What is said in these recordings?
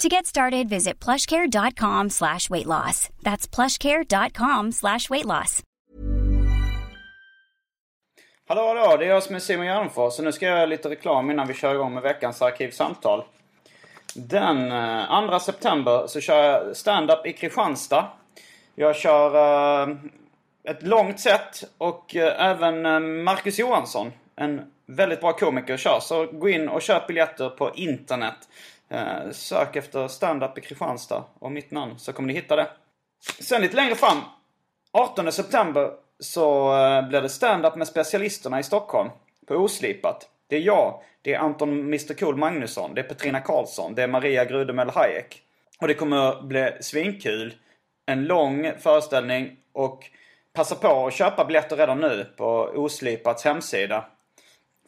To get started, visit plushcare.com slash weight loss. That's plushcare.com slash weight loss. Hallå hallå, det är jag som är Simon Gärdenfors och nu ska jag göra lite reklam innan vi kör igång med veckans arkivsamtal. Den eh, 2 september så kör jag stand-up i Kristianstad. Jag kör uh, ett långt set och uh, även uh, Marcus Johansson, en väldigt bra komiker, kör. Så gå in och köp biljetter på internet. Eh, sök efter stand-up i Kristianstad och mitt namn så kommer ni hitta det. Sen lite längre fram, 18 september, så eh, blir det stand-up med specialisterna i Stockholm. På Oslipat. Det är jag, det är Anton Mr Cool Magnusson, det är Petrina Karlsson, det är Maria Grudemel Hayek. Och det kommer bli svinkul. En lång föreställning och passa på att köpa biljetter redan nu på Oslipats hemsida.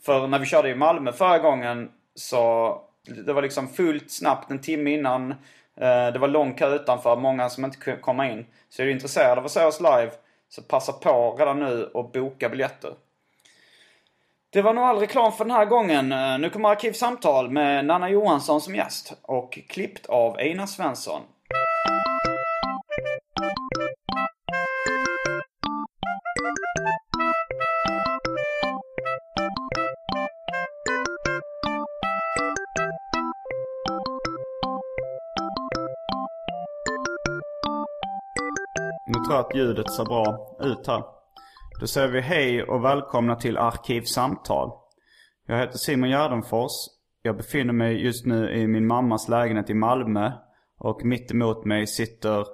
För när vi körde i Malmö förra gången så det var liksom fullt snabbt en timme innan. Eh, det var lång kö utanför, många som inte kunde komma in. Så är du intresserad av att se oss live så passa på redan nu och boka biljetter. Det var nog all reklam för den här gången. Eh, nu kommer Arkivsamtal med Nanna Johansson som gäst och klippt av Einar Svensson. Tror att ljudet ser bra ut här. Då säger vi hej och välkomna till Arkivsamtal. Jag heter Simon Gärdenfors. Jag befinner mig just nu i min mammas lägenhet i Malmö. Och mitt emot mig sitter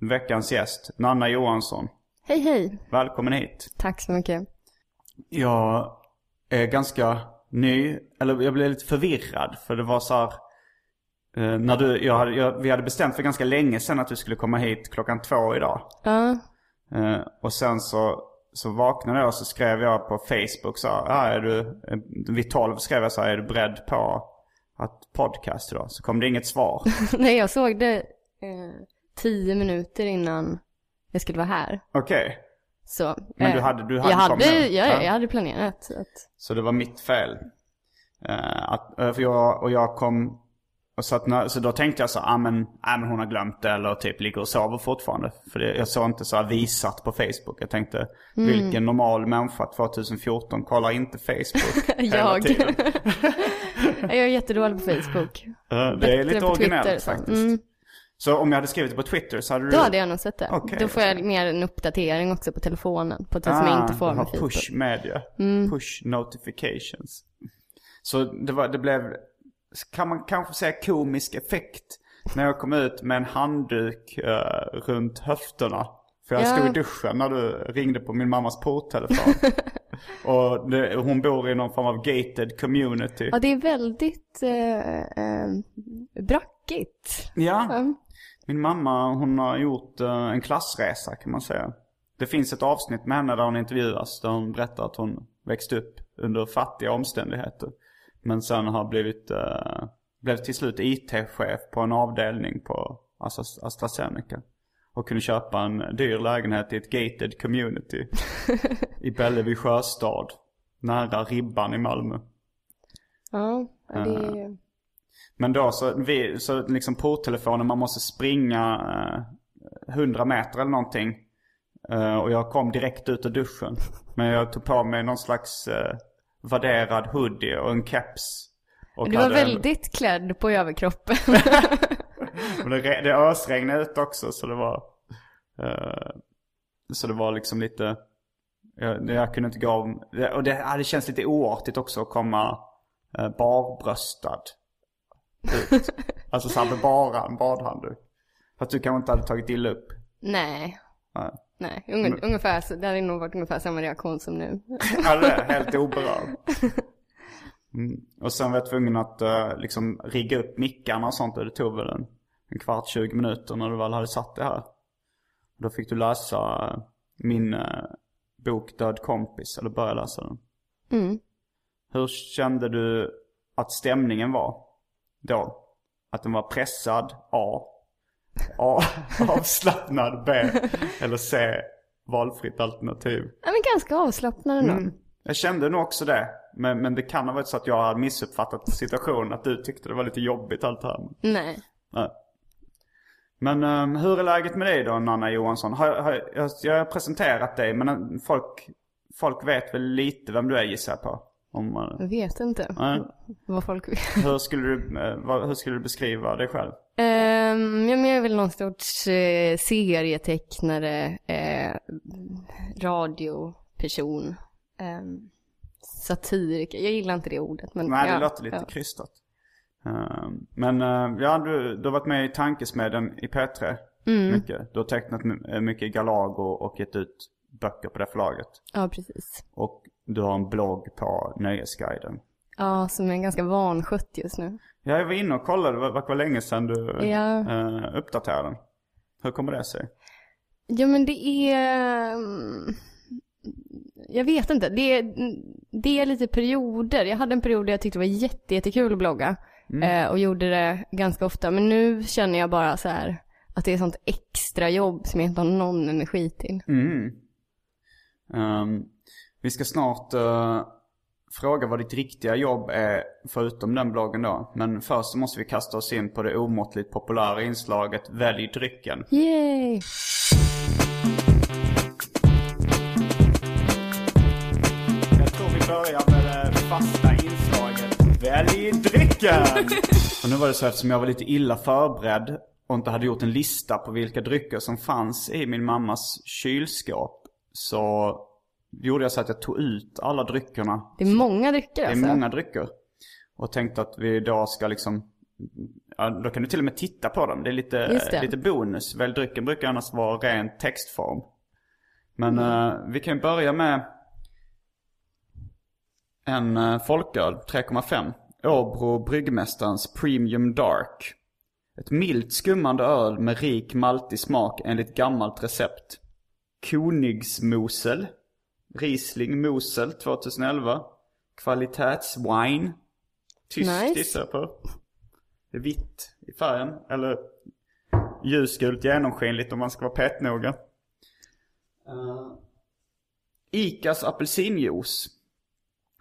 veckans gäst, Nanna Johansson. Hej hej! Välkommen hit. Tack så mycket. Jag är ganska ny, eller jag blev lite förvirrad för det var så här, eh, när du, jag hade, jag, vi hade bestämt för ganska länge sedan att du skulle komma hit klockan två idag. Ja, Eh, och sen så, så vaknade jag och så skrev jag på Facebook så här, ah, är du, eh, vid 12 skrev jag så här, är du beredd på att podcast idag? Så kom det inget svar. nej jag såg det eh, tio minuter innan jag skulle vara här. Okej, Så, Men du hade- du hade jag hade, ja, Ja. jag hade planerat att, så det var mitt fel. Eh, att, för jag, och jag kom, och så, att när, så då tänkte jag så ah, men, ah, men hon har glömt det eller typ ligger och sover fortfarande. För det, jag såg inte så här visat på Facebook. Jag tänkte, Mm. vilken normal människa 2014 kollar inte Facebook hela Jag. tiden? jag är jättedålig på Facebook. Det är Bättre lite på originellt Twitter, så. faktiskt. Mm. Så om jag hade skrivit det på Twitter så hade du... Då hade jag nog sett det. Okej, Då får jag mer en uppdatering också på telefonen. På det som jag inte får Ah, med Facebook. push media. Mm. Push notifications. Så det, var, det blev, kan man kanske säga komisk effekt. När jag kom ut med en handduk eh, runt höfterna. För jag Ja. stod i duschen när du ringde på min mammas porttelefon. Och det, hon bor i någon form av gated community. Ja, det är väldigt eh, eh, brackigt. Ja. Mm. Min mamma hon har gjort eh, en klassresa kan man säga. Det finns ett avsnitt med henne där hon intervjuas. Där hon berättar att hon växte upp under fattiga omständigheter. Men sen har blivit, uh, blev till slut IT-chef på en avdelning på Astra- AstraZeneca. Och kunde köpa en dyr lägenhet i ett gated community. I Bellevue sjöstad. Nära Ribban i Malmö. Ja, det är... Men då så, vi, så liksom porttelefonen, man måste springa eh, 100 meter eller någonting. Eh, och jag kom direkt ut ur duschen. Men jag tog på mig någon slags eh, värderad hoodie och en keps. Och Du var hade en- väldigt klädd på överkroppen. och det, det ösregnade ut också så det var... eh, Så det var liksom lite... Jag, jag kunde inte gå om... Och det, ja, det känns lite oartigt också att komma eh, barbröstad ut. alltså så med bara en badhandduk. För att du kanske inte hade tagit illa upp. Nej. Nej. Nej, Unge, ungefär så. Det hade nog varit ungefär samma reaktion som nu. Ja, det är helt oberörd. Mm. Och sen var jag tvungen att uh, liksom rigga upp mickarna och sånt och det tog väl en, en kvart, 20 minuter när du väl hade satt det här. Då fick du läsa uh, min uh, bok Död kompis, eller börja läsa den. Mm. Hur kände du att stämningen var då? Att den var pressad? A. A. Avslappnad? B. Eller C. Valfritt alternativ? Ja, men ganska avslappnad ändå. Mm. Jag kände nog också det. Men, men det kan ha varit så att jag hade missuppfattat situationen. Att du tyckte det var lite jobbigt allt det här. Nej. Nej. Men um, hur är läget med dig då Nanna Johansson? Har, har, jag, jag har presenterat dig men eh, folk, folk vet väl lite vem du är gissar jag på? Om, man- Jag vet inte Nej. vad folk vill. hur, skulle du, eh, vad, hur skulle du beskriva dig själv? Um, ja, men jag är väl någon sorts eh, serietecknare, eh, radioperson, um, satiriker. Jag gillar inte det ordet. Men Nej, det ja, låter lite ja. krystat. Um, men uh, ja, du, du har varit med i Tankesmedjan i P3 Mm. mycket. Du har tecknat my- mycket Galago och gett ut böcker på det förlaget. Ja, precis. Och du har en blogg på Nöjesguiden. Ja, som är ganska vanskött just nu. Ja, jag var inne och kollade, det var, länge sedan du Ja. eh, uppdaterade den. Hur kommer det sig? Ja, men det är... mm, Jag vet inte. Det är, det är lite perioder. Jag hade en period där jag tyckte det var jätte, jättekul att blogga. Eh, och gjorde det ganska ofta. Men nu känner jag bara så här att det är sånt extra jobb som jag inte har någon energi till. Mm. Ehm, vi ska snart eh, fråga vad ditt riktiga jobb är förutom den bloggen då. Men först så måste vi kasta oss in på det omåttligt populära inslaget Välj drycken. Yay! Jag tror vi börjar med det fasta inslaget Välj drycken! och nu var det så eftersom jag var lite illa förberedd och inte hade gjort en lista på vilka drycker som fanns i min mammas kylskåp. Så gjorde jag så att jag tog ut alla dryckerna. Det är många drycker Det är alltså. många drycker. Och tänkte att vi idag ska liksom Ja, då kan du till och med titta på dem. Det är lite, det. lite bonus. Välj drycken brukar annars vara ren textform. Men eh, vi kan börja med en uh, folköl, 3,5. Åbro Bryggmästarens Premium Dark. Ett milt skummande öl med rik maltig smak enligt gammalt recept. Konigsmosel. Riesling Mosel 2011. Kvalitetswine. Tyst Nice. gissar jag på. Det är vitt i färgen. Eller ljusgult genomskinligt om man ska vara petnoga. Uh, Icas apelsinjuice.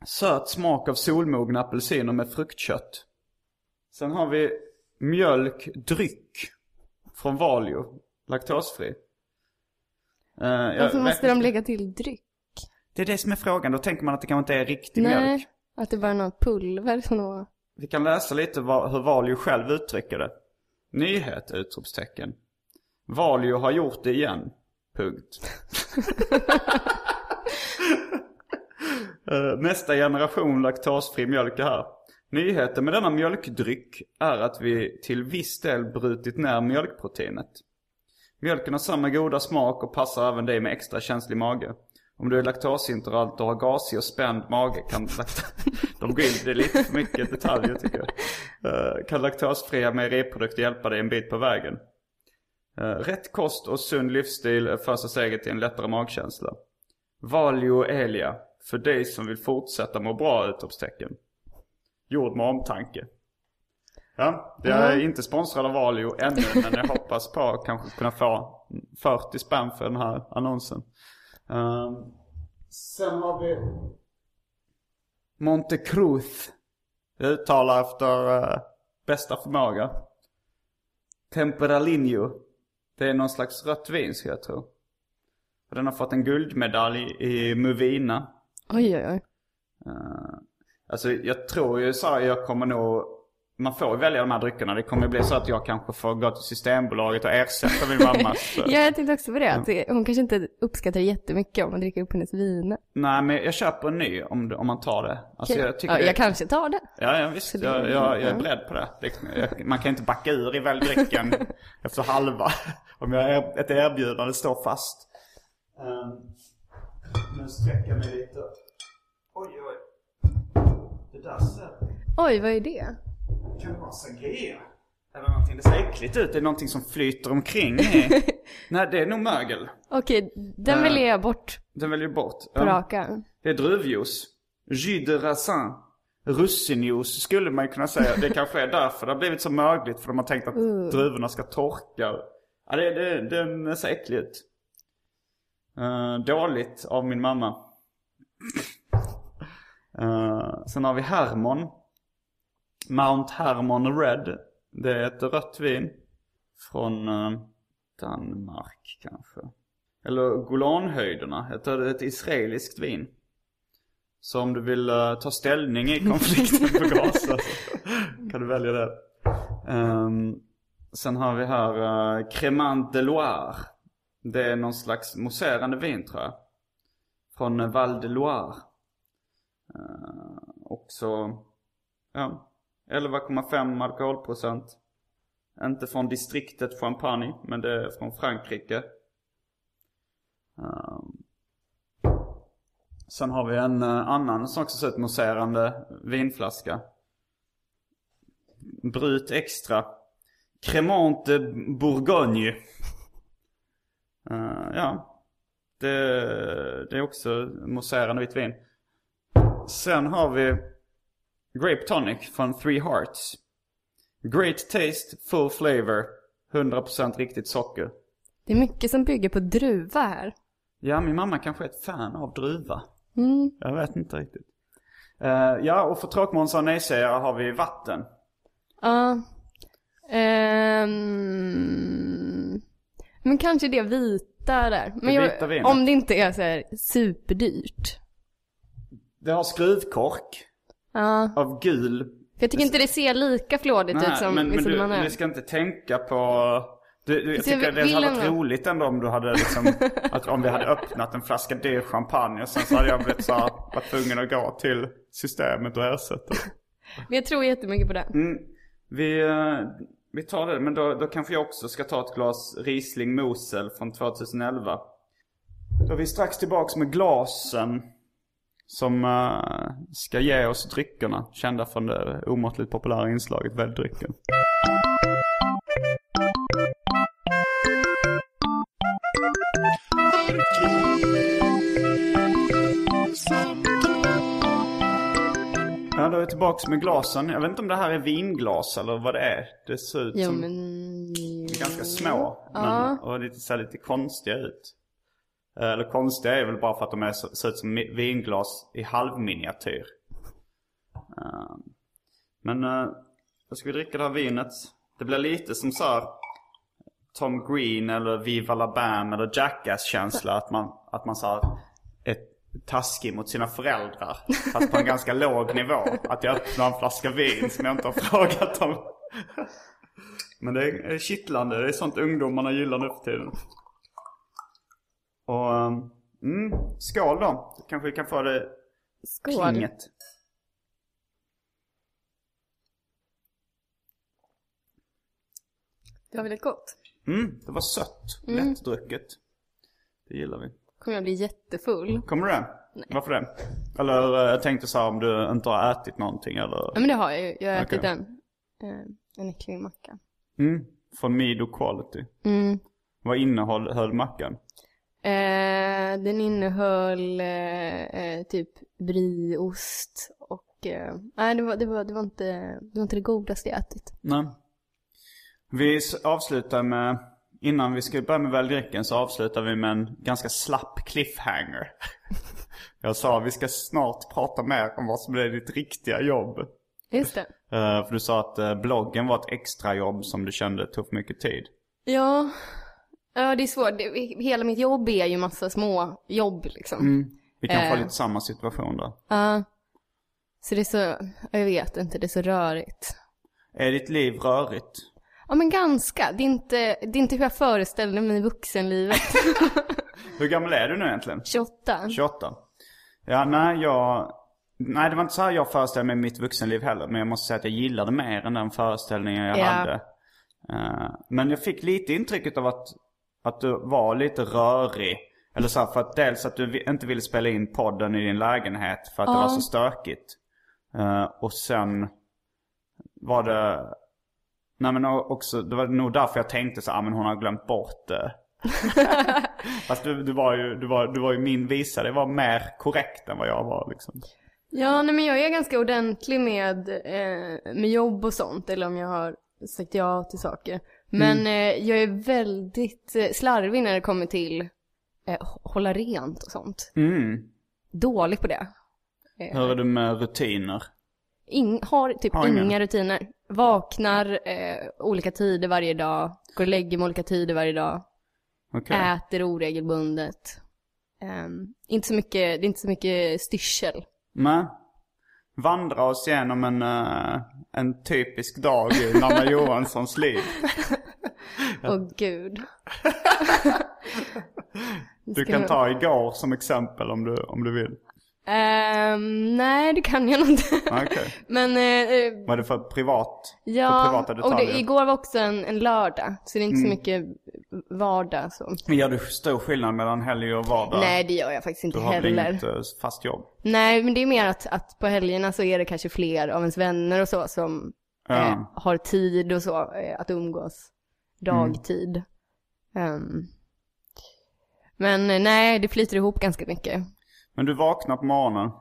Söt smak av solmogna apelsiner med fruktkött. Sen har vi mjölkdryck. Från Valio. Laktosfri. Uh, jag Varför måste de inte. lägga till dryck? Det är det som är frågan. Då tänker man att det kanske inte är riktig Nej, mjölk. att det bara är något pulver som de... Vi kan läsa lite vad, hur Valio själv uttrycker det. Nyhet! Utropstecken. Valio har gjort det igen. Punkt. Eh, Nästa generation laktosfri mjölk är här. Nyheten med denna mjölkdryck är att vi till viss del brutit ner mjölkproteinet. Mjölken har samma goda smak och passar även dig med extra känslig mage. Om du är laktosintolerant och har gasig och spänd mage kan De går in, det är lite för mycket detaljer tycker jag. Eh, Kan laktosfria mejeriprodukter hjälpa dig en bit på vägen. Eh, Rätt kost och sund livsstil är första steget till en lättare magkänsla. Valio Elia. För dig som vill fortsätta må bra utropstecken. Gjord med omtanke. Ja, jag är inte sponsrad av Valio ännu men jag hoppas på att kanske kunna få 40 spänn för den här annonsen. Ehm, sen har vi Monte Cruz. Jag uttalar efter eh, bästa förmåga. Temperalinho. Det är någon slags rött vin ska jag tro. Och den har fått en guldmedalj i Movina. Oj, oj, oj. Alltså jag tror ju så här, jag kommer nog man får välja de här dryckerna. Det kommer bli så att jag kanske får gå till Systembolaget och ersätta min mammas. Ja, jag tänkte också på det. Att hon kanske inte uppskattar det jättemycket om man dricker upp hennes viner. Nej men jag köper en ny om, om man tar det. Alltså, jag tycker ja, det... jag kanske tar det. Ja, ja visst. det- Jag, jag, jag är beredd på det. det jag, man kan inte backa ur i väl drycken efter halva. Om jag är, ett erbjudande står fast. Um, nu sträcker jag mig lite. Oj, oj. Det där ser... Oj, vad är det? Kan det vara sangria? Eller någonting. Det ser äckligt ut. Det är någonting som flyter omkring i. Nej, det är nog mögel. Okej, den Eh. väljer jag bort Den väljer du bort. på Ja. Det är druvjuice. Jus de raisin. Russinjuice skulle man kunna säga. Det kanske är därför det har blivit så mögligt. För de har tänkt att druvorna ska torka. Ja, det, det, den ser äcklig ut. Eh, dåligt av min mamma. Eh, sen har vi Hermon. Mount Hermon Red. Det är ett rött vin. Från eh, Danmark kanske. Eller Golanhöjderna. Ett, ett israeliskt vin. Så om du vill eh, ta ställning i konflikten på Gaza kan du välja det. Ehm, sen har vi här uh, Cremant de Loire. Det är någon slags mousserande vin tror jag. Från uh, Val de Loire. Uh, också, ja, 11,5 alkoholprocent. Inte från distriktet Champagne, men det är från Frankrike. Um. Sen har vi en uh, annan som också ser ut mousserande vinflaska. Brut extra. Cremant de Bourgogne. Uh, ja. Det, det är också mousserande vitt vin. Sen har vi Grape Tonic från Three Hearts. Great taste, full flavor. 100% riktigt socker. Det är mycket som bygger på druva här. Ja, min mamma kanske är ett fan av druva. Mm. Jag vet inte riktigt. Eh, ja, och för tråkmånsar och nej-sägare har vi vatten. Ja. Ehm, men kanske det vita där. Men Det jag, vita vinet. om det inte är så superdyrt. Det har skruvkork Ja. av gul. För jag tycker inte det ser lika flådigt ut som men, men du, man är. du ska inte tänka på... Du, du, jag Alltså, jag tycker det hade varit roligt ändå om du hade liksom... att om vi hade öppnat en flaska D champagne och sen så hade jag blivit så här, varit tvungen att gå till systemet och ersätta. Men jag tror jättemycket på det. Mm, vi, eh, vi tar det, men då, då kanske jag också ska ta ett glas Riesling Mosel från 2011. Då är vi strax tillbaks med glasen som eh, ska ge oss dryckerna. Kända från det omåttligt populära inslaget Välj drycken. Ja, då är vi tillbaks med glasen. Jag vet inte om det här är vinglas eller vad det är. Det ser ut Jo som... men... Ganska små. Men, Ja. och lite, ser lite konstiga ut. Eh, Eller konstiga är väl bara för att de är, ser ut som vinglas i halvminiatyr. Eh, Men uh, då ska vi dricka det här vinet. Det blir lite som så här Tom Green eller Viva La Bam eller Jackass-känsla. Att man, att man så här är taskig mot sina föräldrar. Fast på en ganska låg nivå. Att jag öppnar en flaska vin som jag inte har frågat om. Men det är kittlande. Det är sånt ungdomarna gillar nu för tiden. Och, um, mm, skål då. Kanske vi kan få det Skål. klinget. Det var väldigt gott. Mm, det var sött. Lättdrucket. Det gillar vi. Kommer jag bli jättefull? Kommer du det? Varför det? Eller eh, jag tänkte så här om du inte har ätit någonting eller? Ja men det har jag ju. Jag har ätit Okej. en. Eh, en äcklig macka. Mm, från Mido Quality. Mm. Vad innehöll höll mackan? Eh, den innehöll eh, eh, typ brieost och... Eh, nej, det var, det, var, det, var inte, det var inte det godaste jag ätit. Nej. Vi avslutar med, innan vi ska börja med väldrycken så avslutar vi med en ganska slapp cliffhanger. Jag sa vi ska snart prata mer om vad som är ditt riktiga jobb. Just det. Eh, för du sa att eh, bloggen var ett extrajobb som du kände tog för mycket tid. Ja, ja det är svårt. Det, hela mitt jobb är ju massa små jobb liksom. Mm. Vi kan få Eh. lite samma situation då. Ja. så det är så, jag vet inte, det är så rörigt. Är ditt liv rörigt? Ja men ganska. Det är inte, det är inte hur jag föreställde mig vuxenlivet. Hur gammal är du nu egentligen? 28. 28. Ja, nej jag... Nej det var inte så här jag föreställde mig mitt vuxenliv heller. Men jag måste säga att jag gillade mer än den föreställningen jag Ja. hade. Eh, men jag fick lite intrycket av att, att du var lite rörig. Eller så här, för att dels att du inte ville spela in podden i din lägenhet för att det Ja. var så stökigt. Eh, och sen var det... Nej men också, det var nog därför jag tänkte så ah, men hon har glömt bort det. Fast du, du var ju, du var, du var ju min visa, det var mer korrekt än vad jag var liksom. Ja, nej men jag är ganska ordentlig med, eh, med jobb och sånt. Eller om jag har sagt ja till saker. Men eh, jag är väldigt eh, slarvig när det kommer till eh, hå- hålla rent och sånt. Mm. Dålig på det. Hur är du med rutiner? In, har typ Har inga. rutiner. Vaknar eh, olika tider varje dag. Går och lägger mig olika tider varje dag. Okej. Äter oregelbundet. Ehm, inte så mycket, det är inte så mycket styrsel. Men, vandra oss igenom en, eh, en typisk dag i Nanna Johanssons liv. Åh gud. Du kan ta igår som exempel om du, om du vill. Ehm, nej, det kan jag nog inte. Okej. Men eh, eh, Vad är det för privat? för ja, privata och detaljer? Mm. det, igår var också en, en lördag. Så det är inte så mycket vardag så. Men Gör du stor skillnad mellan helg och vardag? Nej, det gör jag faktiskt inte Du har väl heller. inget eh, fast jobb? Nej, men det är mer att, att på helgerna så är det kanske fler av ens vänner och så som Ja. eh, har tid och så eh, att umgås dagtid. Ehm, men eh, nej, det flyter ihop ganska mycket. Men du vaknar på morgonen.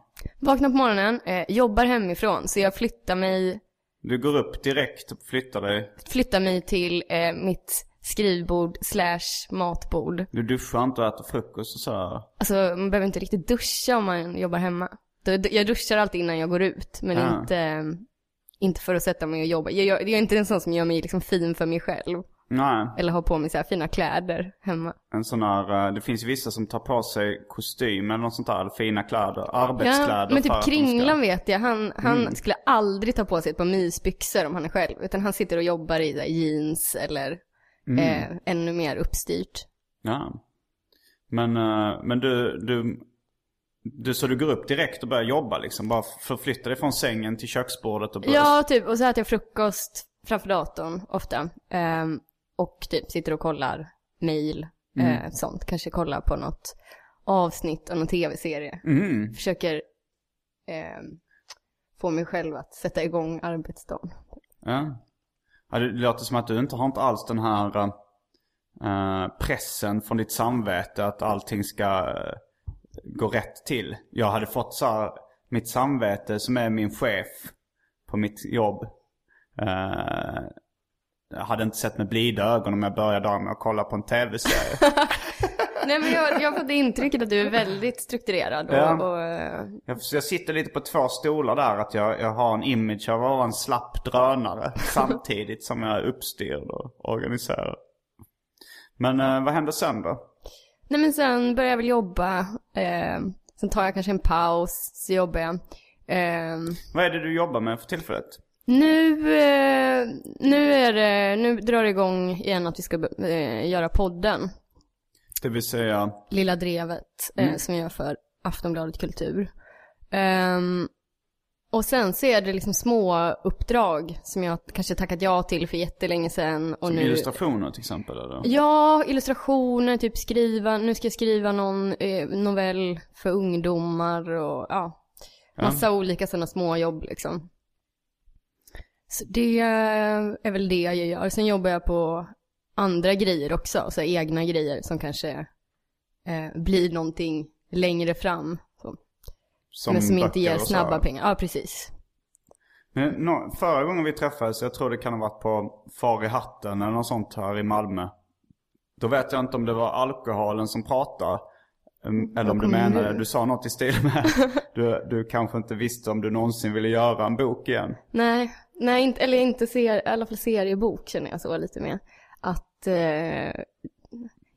Vaknar på morgonen, eh, jobbar hemifrån, så jag flyttar mig, Du går upp direkt och flyttar dig. flyttar mig till eh, mitt skrivbord slash matbord. Du duschar inte och äter frukost och så. Alltså man behöver inte riktigt duscha om man jobbar hemma. Jag duschar alltid innan jag går ut, men Ja. inte, eh, inte för att sätta mig och jobba. Jag, jag, jag är inte en sån som gör mig liksom fin för mig själv. Nej. Eller har på mig så här fina kläder hemma. En sån här, eh, det finns ju vissa som tar på sig kostym eller något sånt där, eller fina kläder, arbetskläder. Ja, men typ Kringlan ska- vet jag, han, han Mm. skulle aldrig ta på sig ett par mysbyxor om han är själv. Utan han sitter och jobbar i här, jeans eller Mm. eh, ännu mer uppstyrt. Ja. Men, eh, men du, du, du, så du går upp direkt och börjar jobba liksom? Bara förflyttar dig från sängen till köksbordet och börjar... Ja, typ. Och så äter jag frukost framför datorn ofta. Ehm, och typ sitter och kollar mail, eh, sånt. Kanske kollar på något avsnitt av någon tv-serie. Mm. Försöker ehm, få mig själv att sätta igång arbetsdagen. Ja. ja. Det låter som att du inte har inte alls den här eh, pressen från ditt samvete att allting ska eh, gå rätt till. Jag hade fått så här, mitt samvete som är min chef på mitt jobb. Eh, jag hade inte sett med blida ögon om jag började dagen med att kolla på en tv-serie. Nej men jag, jag fått intrycket att du är väldigt strukturerad och, Ja. och Jag, jag sitter lite på två stolar där. Att jag, jag har en image av att vara en slapp drönare. samtidigt som jag är uppstyrd och organiserad. Men eh, vad händer sen då? Nej men sen börjar jag väl jobba. Eh, sen tar jag kanske en paus, så jobbar jag. Eh, Vad är det du jobbar med för tillfället? Nu, eh, nu är det, nu drar det igång igen att vi ska eh, göra podden. Det vill säga, Lilla Drevet, eh, som jag gör för Aftonbladet Kultur. Ehm, och sen så är det liksom små uppdrag som jag kanske tackat ja till för jättelänge sedan. Och som nu... illustrationer till exempel eller? Ja, illustrationer, typ skriva, nu ska jag skriva någon eh, novell för ungdomar och ja, massa olika sådana små jobb liksom. Så det är väl det jag gör. Sen jobbar jag på andra grejer också, så egna grejer som kanske eh, blir någonting längre fram. Så. men som inte ger snabba pengar. Ja, precis. Men nå- förra gången vi träffades, jag tror det kan ha varit på Far i hatten eller något sånt här i Malmö. Då vet jag inte om det var alkoholen som pratade. Em, Eller om du nu? du sa något i stil med du, du kanske inte visste om du någonsin ville göra en bok igen. Nej, nej inte, eller inte ser, i alla fall seriebok känner jag så lite mer. Att, eh,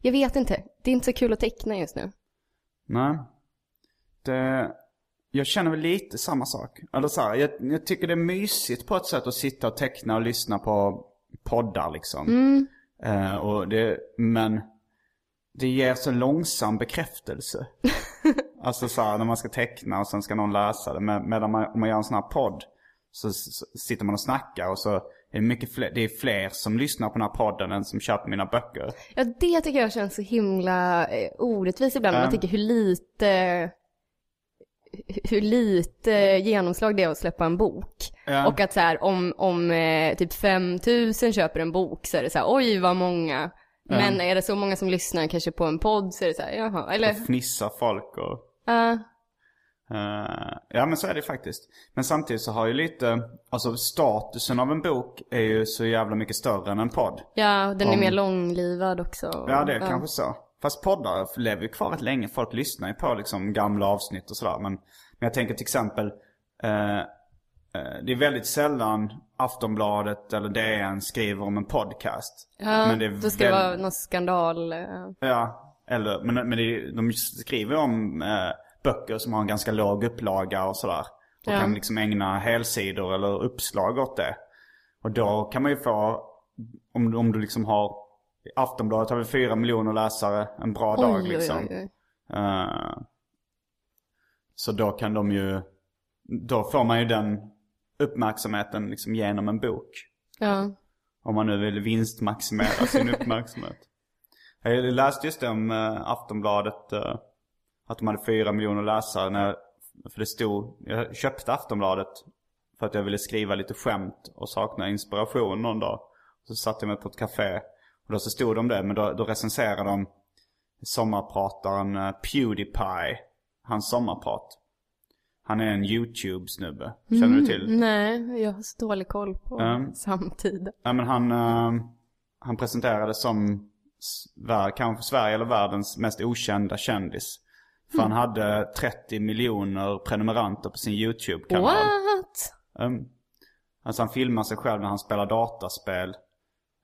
jag vet inte, det är inte så kul att teckna just nu. Nej. Det, jag känner väl lite samma sak. Eller så här, jag, jag tycker det är mysigt på ett sätt att sitta och teckna och lyssna på poddar liksom. Eh, och det, men det ger så långsam bekräftelse. alltså så här, när man ska teckna och sen ska någon läsa det. Med, medan man, om man gör en sån här podd så, så sitter man och snackar och så är det mycket fler, det är fler som lyssnar på den här podden än som köper mina böcker. Ja, det tycker jag känns så himla eh, orättvist ibland. när Man Mm. tänker hur lite, hur lite genomslag det är att släppa en bok. Ja. Och att så här, om, om eh, typ 5000 köper en bok så är det så här, oj vad många. Men är det så många som lyssnar kanske på en podd så är det så här, jaha, eller, Och fnissar folk och... ja, Eh, ja men så är det faktiskt. Men samtidigt så har ju lite, alltså statusen av en bok är ju så jävla mycket större än en podd. ja, den är Om- mer långlivad också. Ja det är kanske så. Fast poddar lever ju kvar rätt länge. Folk lyssnar ju på liksom gamla avsnitt och sådär. Men, men jag tänker till exempel, eh, det är väldigt sällan Aftonbladet eller DN skriver om en podcast. Ja, men det då ska det väl- vara någon skandal. eh, Ja, eller, men, men det, de skriver om eh, böcker som har en ganska låg upplaga och sådär. Och Ja. kan liksom ägna helsidor eller uppslag åt det. Och då kan man ju få, om, om du liksom har, Aftonbladet har vi fyra miljoner läsare en bra dag Oj, liksom. oj, oj. Eh, så då kan de ju, då får man ju den uppmärksamheten liksom genom en bok. Ja. Om man nu vill vinstmaximera sin uppmärksamhet. Jag läste just det om eh, Aftonbladet. eh, att de hade fyra miljoner läsare. När, för det stod, jag köpte Aftonbladet för att jag ville skriva lite skämt och sakna inspiration någon dag. Så satte jag mig på ett café. Och då så stod de där, men då, då recenserade de sommarprataren eh, Pewdiepie. Hans sommarprat. Han är en YouTube-snubbe. Känner du till? Nej, jag har så dålig koll på Mm. samtid. Ja men han, eh, han presenterades som kanske Sverige eller världens mest okända kändis. För han hade 30 miljoner prenumeranter på sin YouTube-kanal. What? Um, alltså han filmar sig själv när han spelar dataspel.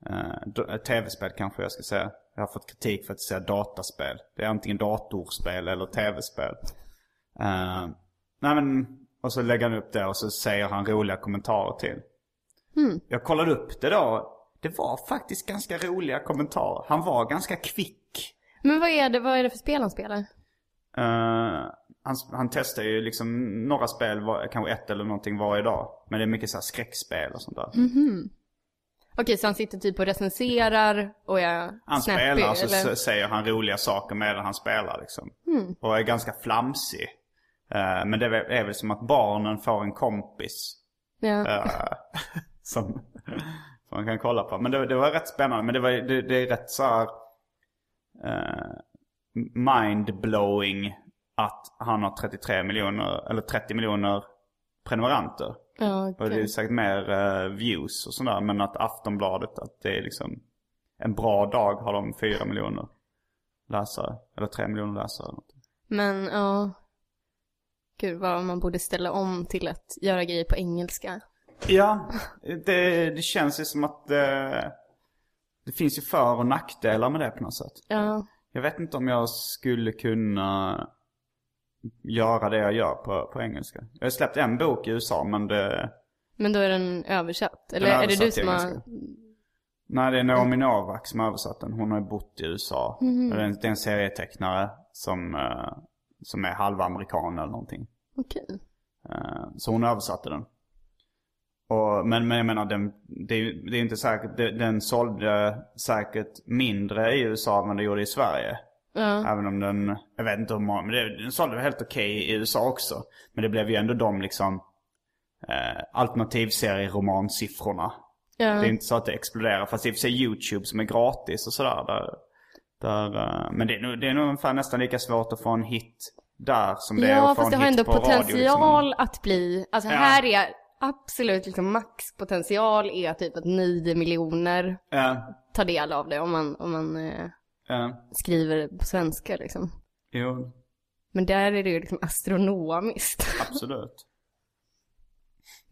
Eh, Tv-spel kanske jag ska säga. Jag har fått kritik för att säga dataspel. Det är antingen datorspel eller tv-spel. Eh, nej men, och så lägger han upp det och så säger han roliga kommentarer till. Jag kollade upp det då. Det var faktiskt ganska roliga kommentarer. Han var ganska kvick. Men vad är det, vad är det för spel han spelar? Eh, han, han testar ju liksom några spel, var, kanske ett eller någonting varje dag. Men det är mycket så här skräckspel och sånt där. Okej, så han sitter typ och recenserar och är Han snappy, spelar så eller? s- säger han roliga saker medan han spelar liksom. Och är ganska flamsig. Eh, men det är väl- som att barnen får en kompis. Ja. eh, som, som man kan kolla på. Men det, det var rätt spännande. Men det, var, det, det är rätt så här eh, mind-blowing att han har 33 miljoner, eller 30 miljoner prenumeranter. ja, Och det är säkert mer eh, views och sådär. Men att Aftonbladet, att det är liksom en bra dag har de 4 miljoner läsare. Eller 3 miljoner läsare. eller något. Men ja. Gud vad man borde ställa om till att göra grejer på engelska. Ja, det, det känns ju som att det, det finns ju för och nackdelar med det på något sätt. Ja. Jag vet inte om jag skulle kunna göra det jag gör på, på engelska. Jag har släppt en bok i USA men det... Men då är den översatt? Eller Den är är det du översatt som har... Nej, det är Naomi Novak som har översatt den. Hon har ju bott i USA. Mhm. Och Det, är en, det är en serietecknare som, eh, som är halvamerikan eller någonting. Okej. Eh, så hon översatte den. Och, men, men jag menar, den, det, är, det är inte säkert, det, den sålde säkert mindre i USA än den gjorde i Sverige. Ja. Även om den, jag vet inte hur många, men det, den sålde helt okej i USA också. Men det blev ju ändå de liksom eh, alternativserieromansiffrorna. Ja. Det är inte så att det exploderar. Fast i och för sig YouTube som är gratis och sådär. Där, där, eh, men det är, nog, det är nog ungefär nästan lika svårt att få en hit där som det är Ja, att få fast det en har hit ändå på radio. potential Liksom. att bli, alltså Ja. här är absolut liksom maxpotential är typ att 9 miljoner Ja, tar del av det om man, om man eh, ja, skriver på svenska liksom. jo, Men där är det ju liksom astronomiskt. absolut.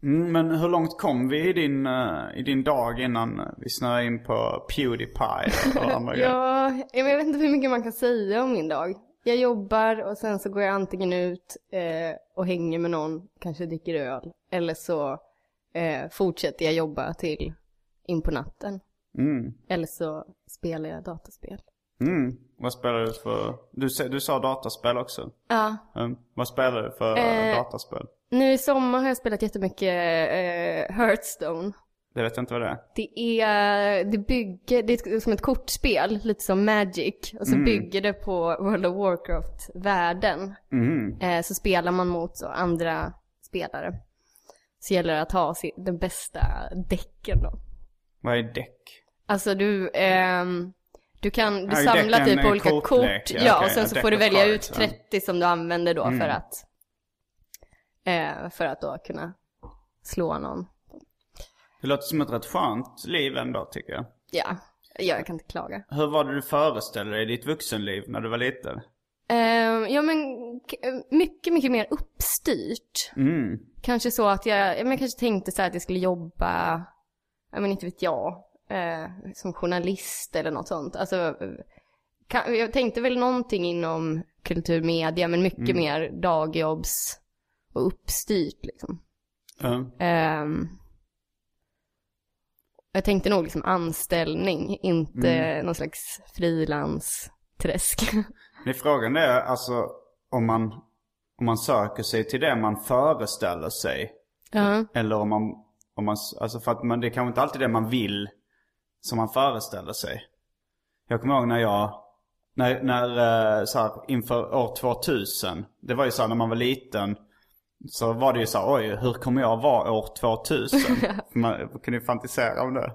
Mm, men hur långt kom vi i din, eh, i din dag innan vi snöade in på Pewdiepie och andra grejer? ja, jag vet inte hur mycket man kan säga om min dag. Jag jobbar och sen så går jag antingen ut eh, och hänger med någon, kanske dricker öl. Eller så eh, fortsätter jag jobba till in på natten. Mm. Eller så spelar jag dataspel. Mm. Vad spelar du för... Du, sa- du sa dataspel också. Ja, Mm. Vad spelar du för Eh. dataspel? Nu i sommar har jag spelat jättemycket eh, Hearthstone. Det vet jag inte vad det är. Det är, det bygger, det är som ett kortspel, lite som Magic. Och så bygger det på World of Warcraft-världen. Mm. Eh, så spelar man mot så andra spelare. Så gäller det att ha den bästa däcken då. Vad är däck? Alltså du, ehm, du kan, du Ja, samlar typ är olika kortlek, kort. ja, Ja, okej, och sen så får du välja ut cards, ja. 30 som du använder då för Mm. att, eh, för att då kunna slå någon. Det låter som ett rätt skönt liv ändå tycker jag. Ja, jag kan inte klaga. Hur var det du föreställde dig ditt vuxenliv när du var liten? Ehm, ja men k- mycket, mycket mer uppstyrt. Mm. Kanske så att jag, ja, men jag kanske tänkte så här att jag skulle jobba, ja men inte vet jag, eh, som journalist eller något sånt. Alltså, eh, kan, jag tänkte väl någonting inom kulturmedia men mycket mer dagjobbs och uppstyrt liksom. Ja. Ehm, jag tänkte nog liksom anställning, inte någon slags frilansträsk. Men frågan är alltså om man, om man söker sig till det man föreställer sig. ja. Eller om man, om man, alltså för att man, det är kanske inte alltid det man vill som man föreställer sig. Jag kommer ihåg när jag, när, när eh, så här, inför år 2000. Det var ju så här när man var liten. Så var det ju så här, oj hur kommer jag vara år 2000? man kunde ju fantisera om det.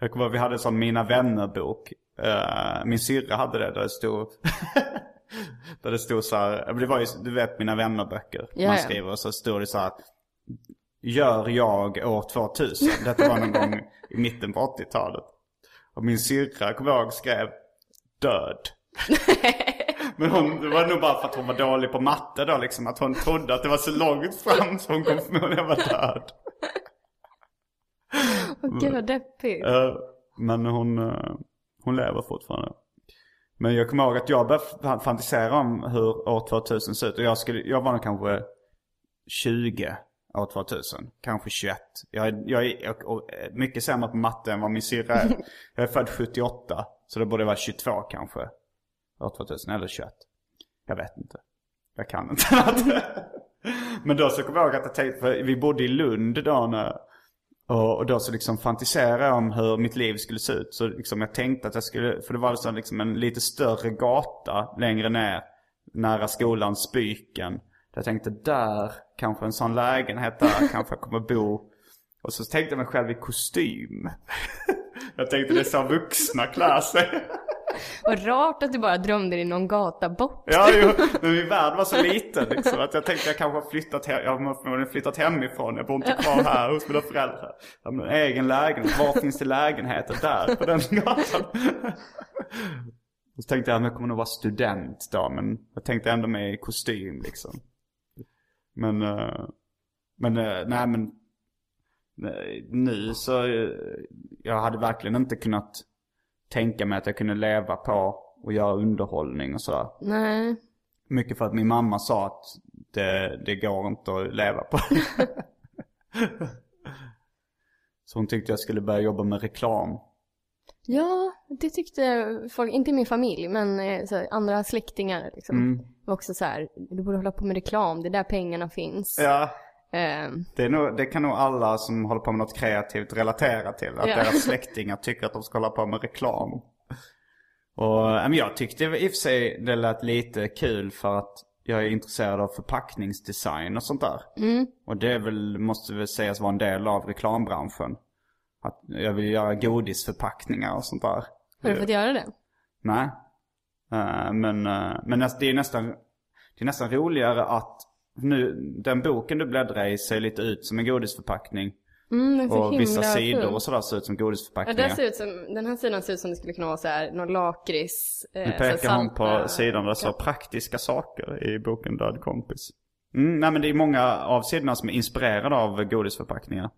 Jag kommer ihåg vi hade en sån Mina vänner-bok. Eh, min syrra hade det där det stod Där det stod så här, det var ju, du vet Mina vänner-böcker. Ja, man skriver och så stod det så här Gör jag år 2000. Detta var någon gång i mitten på 80-talet. Och min syrra, kommer jag ihåg, skrev död. Men hon, det var nog bara för att hon var dålig på matte då liksom. Att hon trodde att det var så långt fram så hon kommer förmodligen vara död. Åh gud vad deppigt. Eh, men hon, eh, hon lever fortfarande. Men jag kommer ihåg att jag började fa- fantisera om hur år 2000 ser ut. Och jag, skulle, jag var nog kanske 20 år 2000. Kanske 21. Jag, är- jag är eh, mycket sämre på matte än vad min syrra är. jag är född 78. Så det borde vara 22 kanske. År 2000 eller 21. Jag vet inte. Jag kan inte. Men då så kommer jag ihåg att jag tänkte, för vi bodde i Lund då när, och, och då så liksom fantiserade jag om hur mitt liv skulle se ut. Så liksom jag tänkte att jag skulle, för det var så liksom en lite större gata längre ner. Nära skolan Spyken. Jag tänkte där, kanske en sån lägenhet där, kanske jag kommer bo. Och så tänkte jag mig själv i kostym. jag tänkte det är så vuxna klär sig. Vad rart att du bara drömde dig någon gata bort. Ja, jo, men min värld var så liten liksom, att jag tänkte jag kanske har flyttat, he- jag har flyttat hemifrån. Jag bor inte kvar här hos mina föräldrar. Jag har en egen lägenhet. Var finns det lägenheter? Där, på den gatan. Och så tänkte jag att jag kommer nog vara student då, men jag tänkte ändå med i kostym liksom. Men, eh, men eh, nej men. nej, Nu så, eh, jag hade verkligen inte kunnat tänka mig att jag kunde leva på och göra underhållning och sådär. Nej. Mycket för att min mamma sa att det, det går inte att leva på. Så hon tyckte jag skulle börja jobba med reklam. Ja, det tyckte folk, inte min familj, men eh, här, andra släktingar liksom. Mm. Var också så här, du borde hålla på med reklam, det är där pengarna finns. Ja, det, är nog, det kan nog alla som håller på med något kreativt relatera till. Att Ja. deras släktingar tycker att de ska hålla på med reklam. Och jag tyckte i och för sig det lät lite kul för att jag är intresserad av förpackningsdesign och sånt där. Och det är väl, måste väl sägas vara en del av reklambranschen. Att jag vill göra godisförpackningar och sånt där. har du fått göra det? Nej. Eh, men uh, men det, är nästan, det är nästan roligare att nu, den boken du bläddrar i ser lite ut som en godisförpackning. Mm, Och vissa sidor fin. och sådär ser ut som Ja, godisförpackningar. den, ser ut som, den här sidan ser ut som det skulle kunna vara så här, någon lakrits. Eh, nu pekar hon på sidan där det står praktiska saker i boken Död kompis. Mm, nej men det är många av sidorna som är inspirerade av godisförpackningar.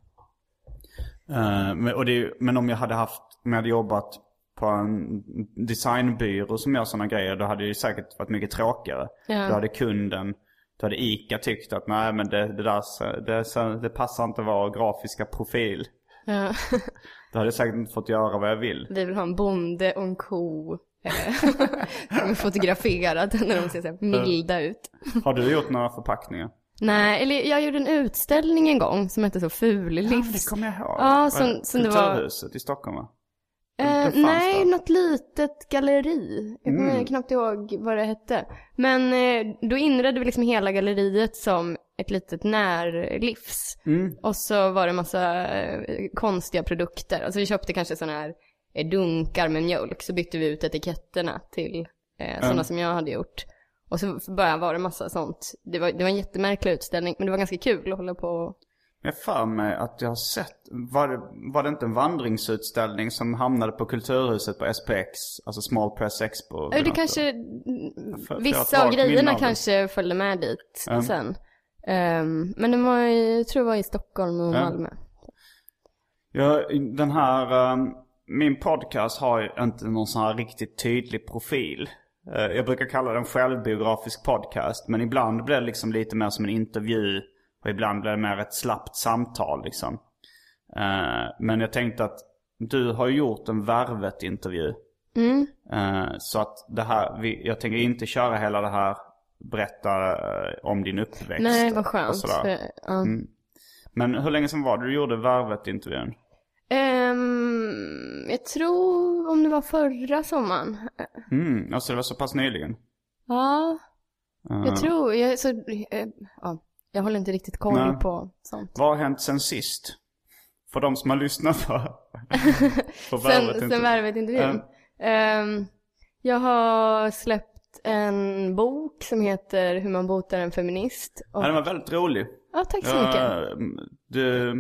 Eh, men, och det men om jag hade haft, om jag hade jobbat på en designbyrå som gör sådana grejer, då hade det säkert varit mycket tråkigare. Ja. Då hade kunden, då hade ICA tyckt att nej men det, det där, det, det passar inte vår grafiska profil. Ja. Då hade jag säkert inte fått göra vad jag vill. Vi vill ha en bonde och en ko. Som är fotograferad när de ser så milda ut. Har du gjort några förpackningar? Nej, eller jag gjorde en utställning en gång som hette så Ful livs. det kommer jag ihåg. Ja, som- som det var- i Stockholm va? Eh, det nej, där. något litet galleri. Jag kommer Mm. knappt ihåg vad det hette. Men eh, då inredde vi liksom hela galleriet som ett litet närlivs. Mm. Och så var det massa eh, konstiga produkter. Alltså vi köpte kanske sådana här eh, dunkar med mjölk. Så bytte vi ut etiketterna till eh, sådana Mm. som jag hade gjort. Och så bara var det massa sånt. Det var, det var en jättemärklig utställning, men det var ganska kul att hålla på och... Jag för mig att jag har sett, var det, var det inte en vandringsutställning som hamnade på Kulturhuset på SPX? Alltså Small Press Expo? Ja, Det kanske, för vissa av grejerna kanske följde med dit Ja. sen. Ehm, men den var i, jag tror det var i Stockholm och Ja. Malmö. Ja, den här, um, min podcast har ju inte någon sån här riktigt tydlig profil. Eh, jag brukar kalla den självbiografisk podcast. Men ibland blir det liksom lite mer som en intervju. Och ibland blir det mer ett slappt samtal liksom. Eh, men jag tänkte att du har gjort en Värvet-intervju. Mm. Eh, så att det här, vi, jag tänker inte köra hela det här, berätta eh, om din uppväxt. Nej, vad skönt. För, ja. Mm. Men hur länge sedan var det du gjorde Värvet-intervjun? Ehm, jag tror om det var förra sommaren. Mm, alltså det var så pass nyligen? Ja, Eh, jag tror, jag, så, ja, jag håller inte riktigt koll Nej. på sånt. Vad har hänt sen sist? För de som har lyssnat på, på Sen, Värvet sen intervjun. Värvet-intervjun. Ehm, jag har släppt en bok som heter Hur man botar en feminist. Och, Ja, den var väldigt rolig. ja, tack så mycket. Ja, du,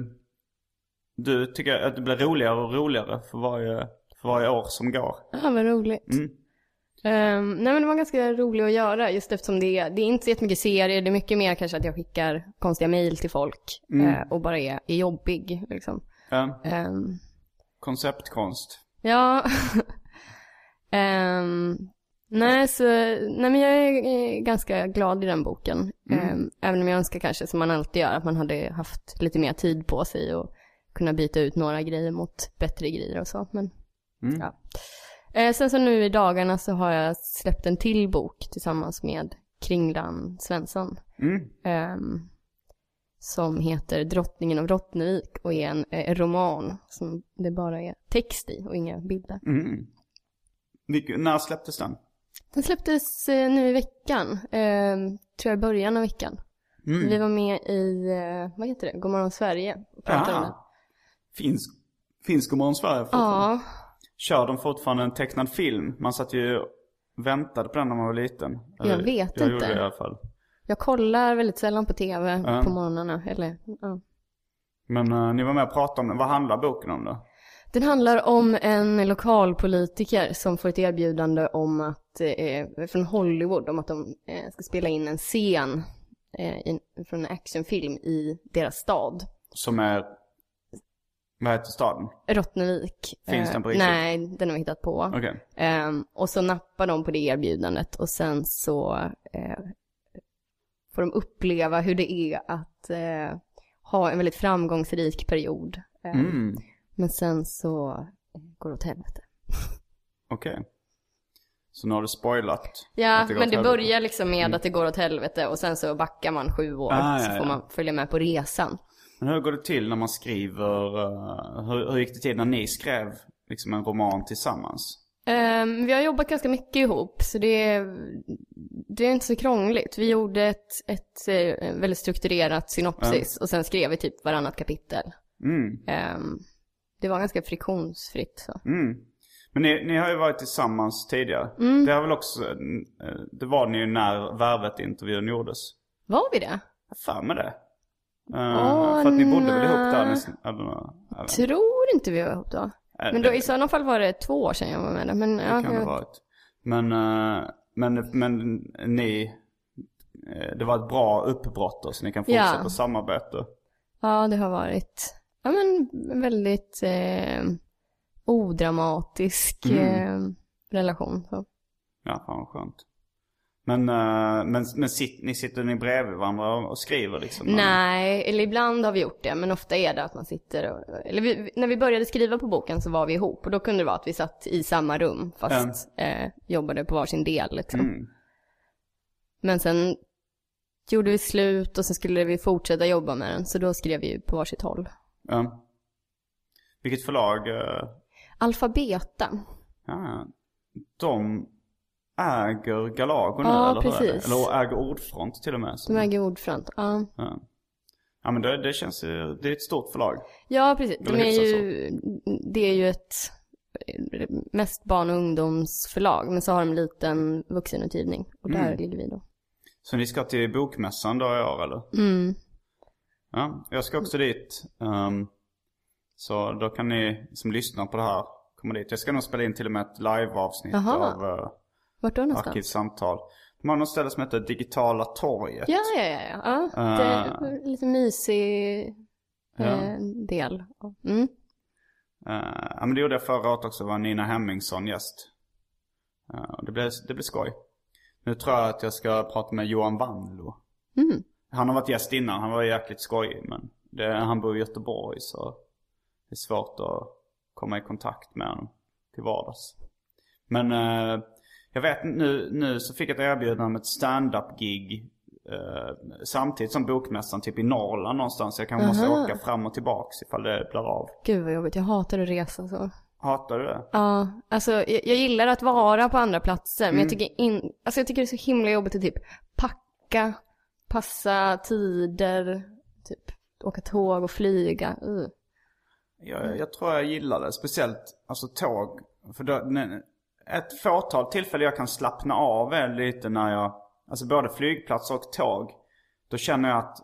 du tycker att det blir roligare och roligare för varje, för varje år som går. Ja, vad roligt. Mm. Ehm, nej men det var ganska roligt att göra just eftersom det är, det är inte så jättemycket serier, det är mycket mer kanske att jag skickar konstiga mejl till folk Mm. eh, och bara är, är jobbig liksom. Ja, Ehm, konceptkonst. ja. Ehm, nej så, nej men jag är ganska glad i den boken. Mm. Även om jag önskar kanske som man alltid gör att man hade haft lite mer tid på sig och kunna byta ut några grejer mot bättre grejer och så. Men Mm. ja. Eh, sen så nu i dagarna så har jag släppt en till bok tillsammans med Kringlan Svensson. Mm. ehm, som heter Drottningen av Rottnevik och är en eh, roman som det bara är text i och inga bilder. Mm. När släpptes den? Den släpptes eh, nu i veckan, ehm, tror jag i början av veckan. Mm. Vi var med i, eh, vad heter det, Godmorgon Sverige. och pratade om den. Finns, finns Godmorgon Sverige fortfarande? Ja, Kör de fortfarande en tecknad film? Man satt ju och väntade på den när man var liten. Jag vet jag inte. det i alla fall. jag kollar väldigt sällan på tv Ja. på morgnarna. Eller, ja. Men eh, ni var med och pratade om den. Vad handlar boken om då? Den handlar om en lokalpolitiker som får ett erbjudande om att, eh, från Hollywood, om att de eh, ska spela in en scen eh, in, från en actionfilm i deras stad. Som är... Vad heter staden? Rottnevik. Finns Eh, den på riktigt? Nej, den har vi hittat på. Okej. Ehm, och så nappar de på det erbjudandet och sen så eh, får de uppleva hur det är att eh, ha en väldigt framgångsrik period. Ehm, Mm. Men sen så eh, går det åt helvete. Okej. Så nu har du spoilat. Ja, att går men åt det helvete. börjar liksom med att det går åt helvete och sen så backar man sju år Ah, så ja, får ja. man följa med på resan. Men hur går det till när man skriver... eh, hur, hur gick det till när ni skrev liksom en roman tillsammans? Ehm, vi har jobbat ganska mycket ihop så det är, det är inte så krångligt. Vi gjorde ett, ett eh, väldigt strukturerat synopsis och sen skrev vi typ varannat kapitel. Mm. Ehm, det var ganska friktionsfritt så. Mm. Men ni, ni har ju varit tillsammans tidigare. Mm. Det har väl också... eh, Det var ni ju när Värvet-intervjun gjordes. Var vi det? Jag för mig det. Eh, Åh, för att ni bodde väl ihop där nästan? Jag. Tror inte vi var ihop då. Eh, Men då, det- i sådana fall var det två år sedan jag var med där. Men, Det ja, kan det ha varit. Men, eh, men, men ni... Det var ett bra uppbrott då, så ni kan Ja. fortsätta samarbeta. Ja, det har varit ja, men väldigt eh, odramatisk eh, relation. Så. Ja, fan vad skönt. Men, eh, men, men sit, ni sitter ni bredvid varandra och- skriver liksom? Nej, eller ibland har vi gjort det, men ofta är det att man sitter och, eller vi, när vi började skriva på boken så var vi ihop och då kunde det vara att vi satt i samma rum fast eh, jobbade på varsin del liksom. Mm. Men sen gjorde vi slut och sen skulle vi fortsätta jobba med den så då skrev vi på varsitt håll. Ja. Vilket förlag? eh, Alfabeta. Ja, de äger Galago nu Ja, eller hur är det? precis. Eller äger Ordfront till och med. De äger ordfront. Ja. Ja. ja men det, det känns ju, det är ett stort förlag. ja, precis. De är ju, det är ju ett mest barn och ungdomsförlag. Men så har de en liten vuxenutgivning. Och där Mm. ligger vi då. Så ni ska till bokmässan då i år eller? Mm. Ja, jag ska också dit. Ehm, så då kan ni som lyssnar på det här komma dit. Jag ska nog spela in till och med ett live-avsnitt av uh, Vart då någonstans? Arkivsamtal. De har något ställe som heter Digitala torget. Ja, ja, ja. ja. ja det är en lite mysig eh, del. Mm. Eh, ja men det gjorde jag förra året också. var Nina Hemmingsson gäst. Och det blev, det blev skoj. Nu tror jag att jag ska prata med Johan Wanlo. Mm. Han har varit gäst innan. Han var jäkligt skojig. Men det, han bor i Göteborg så det är svårt att komma i kontakt med honom till vardags. Men eh, jag vet nu, nu så fick jag ett erbjudande om ett stand-up gig eh, samtidigt som bokmässan typ i Norrland någonstans. Jag kanske måste Aha. åka fram och tillbaks ifall det blir av. Gud vad jobbigt. Jag hatar att resa så. Hatar du det? Ja, alltså jag, jag gillar att vara på andra platser. Men jag Mm. tycker in, alltså jag tycker det är så himla jobbigt att typ packa, passa tider, typ åka tåg och flyga. Uh. Jag, jag tror jag gillar det. Speciellt alltså tåg. För då, ne- ett fåtal tillfällen jag kan slappna av lite när jag, alltså både flygplats och tåg. Då känner jag att,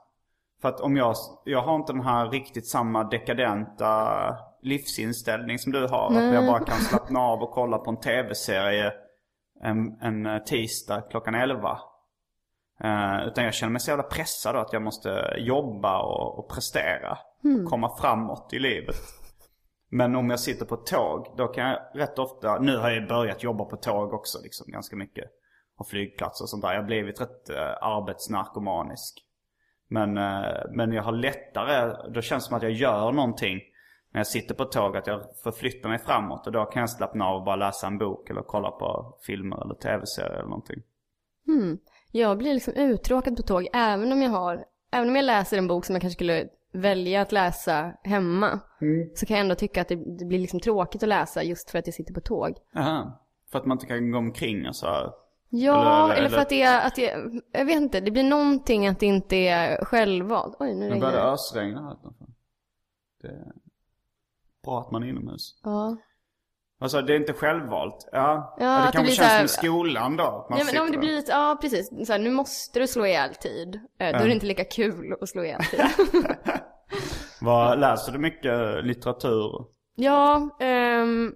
för att om jag, jag har inte den här riktigt samma dekadenta livsinställning som du har. Att jag bara kan slappna av och kolla på en tv-serie en, en tisdag klockan 11. Eh, utan jag känner mig så jävla pressad då att jag måste jobba och, och prestera. Komma framåt i livet. Men om jag sitter på ett tåg, då kan jag rätt ofta, nu har jag börjat jobba på tåg också liksom ganska mycket. Och flygplatser och sånt där. Jag har blivit rätt eh, arbetsnarkomanisk. Men, eh, men jag har lättare, då känns det som att jag gör någonting när jag sitter på ett tåg. Att jag förflyttar mig framåt. Och då kan jag slappna av och bara läsa en bok eller kolla på filmer eller tv-serier eller någonting. Hmm. Jag blir liksom uttråkad på tåg även om jag har, även om jag läser en bok som jag kanske skulle välja att läsa hemma. Så kan jag ändå tycka att det, det blir liksom tråkigt att läsa just för att jag sitter på tåg. Aha. För att man inte kan gå omkring och så här. Ja, Eller- eller, eller- för att det är, att det, jag vet inte, det blir någonting att det inte är självvalt. Oj, nu Nu regnar börjar det det. ösregna här utanför. Det är bra att man är inomhus. Ja. Alltså det är inte självvalt. Ja, ja, det kanske känns här- som skolan då. att Man Ja, men om det blir lite, ja precis. Så här, nu måste du slå ihjäl tid. Eh, Då är det inte lika kul att slå ihjäl tid. Vad, läser du mycket litteratur? ja, ehm,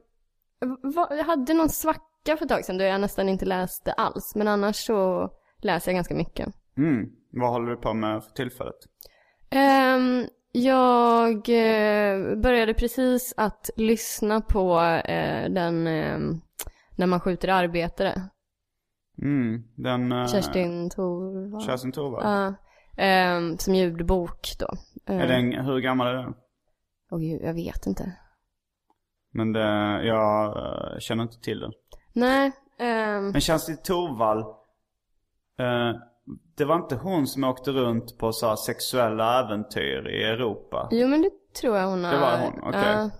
va, jag hade någon svacka för ett tag sedan då jag nästan inte läste alls. Men annars så läser jag ganska mycket. Mm. Vad håller du på med för tillfället? Ehm, jag eh, började precis att lyssna på eh, den ehm, När man skjuter arbetare. Mm. Den... eh, Kerstin Thorvald. Kerstin Thorvald. Ja. Ehm, som ljudbok då. Är den, hur gammal är den? Gud, jag vet inte. Men det, jag eh, känner inte till den. Nej. ehm, Men Kerstin Thorvald. Eh, det var inte hon som åkte runt på så sexuella äventyr i Europa? jo men det tror jag hon har. Det var hon, okej. Ja.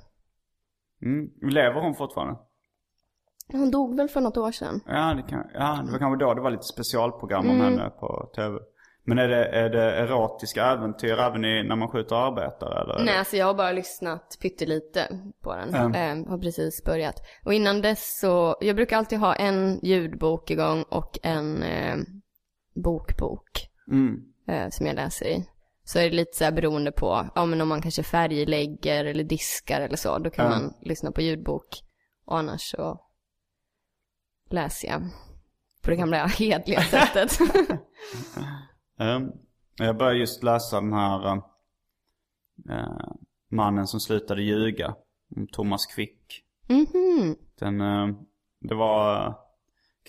Mm. Lever hon fortfarande? hon dog väl för något år sedan. Ja det, kan, ja, det var kanske då det var lite specialprogram om Mm. henne på tv. Men är det, är det erotiska äventyr även i, när man skjuter arbetare eller? Nej, alltså jag har bara lyssnat pyttelite på den. Mm. Ehm, har precis börjat. Och innan dess så, jag brukar alltid ha en ljudbok igång och en eh, bokbok Mm. eh, som jag läser i. Så är det lite så här beroende på, ja men om man kanske färglägger eller diskar eller så, då kan Mm. man lyssna på ljudbok. Och annars så läser jag på det gamla hedliga sättet. Ehm, jag började just läsa den här eh, Mannen som slutade ljuga. Om Thomas Quick. Mhm. Den, eh, det var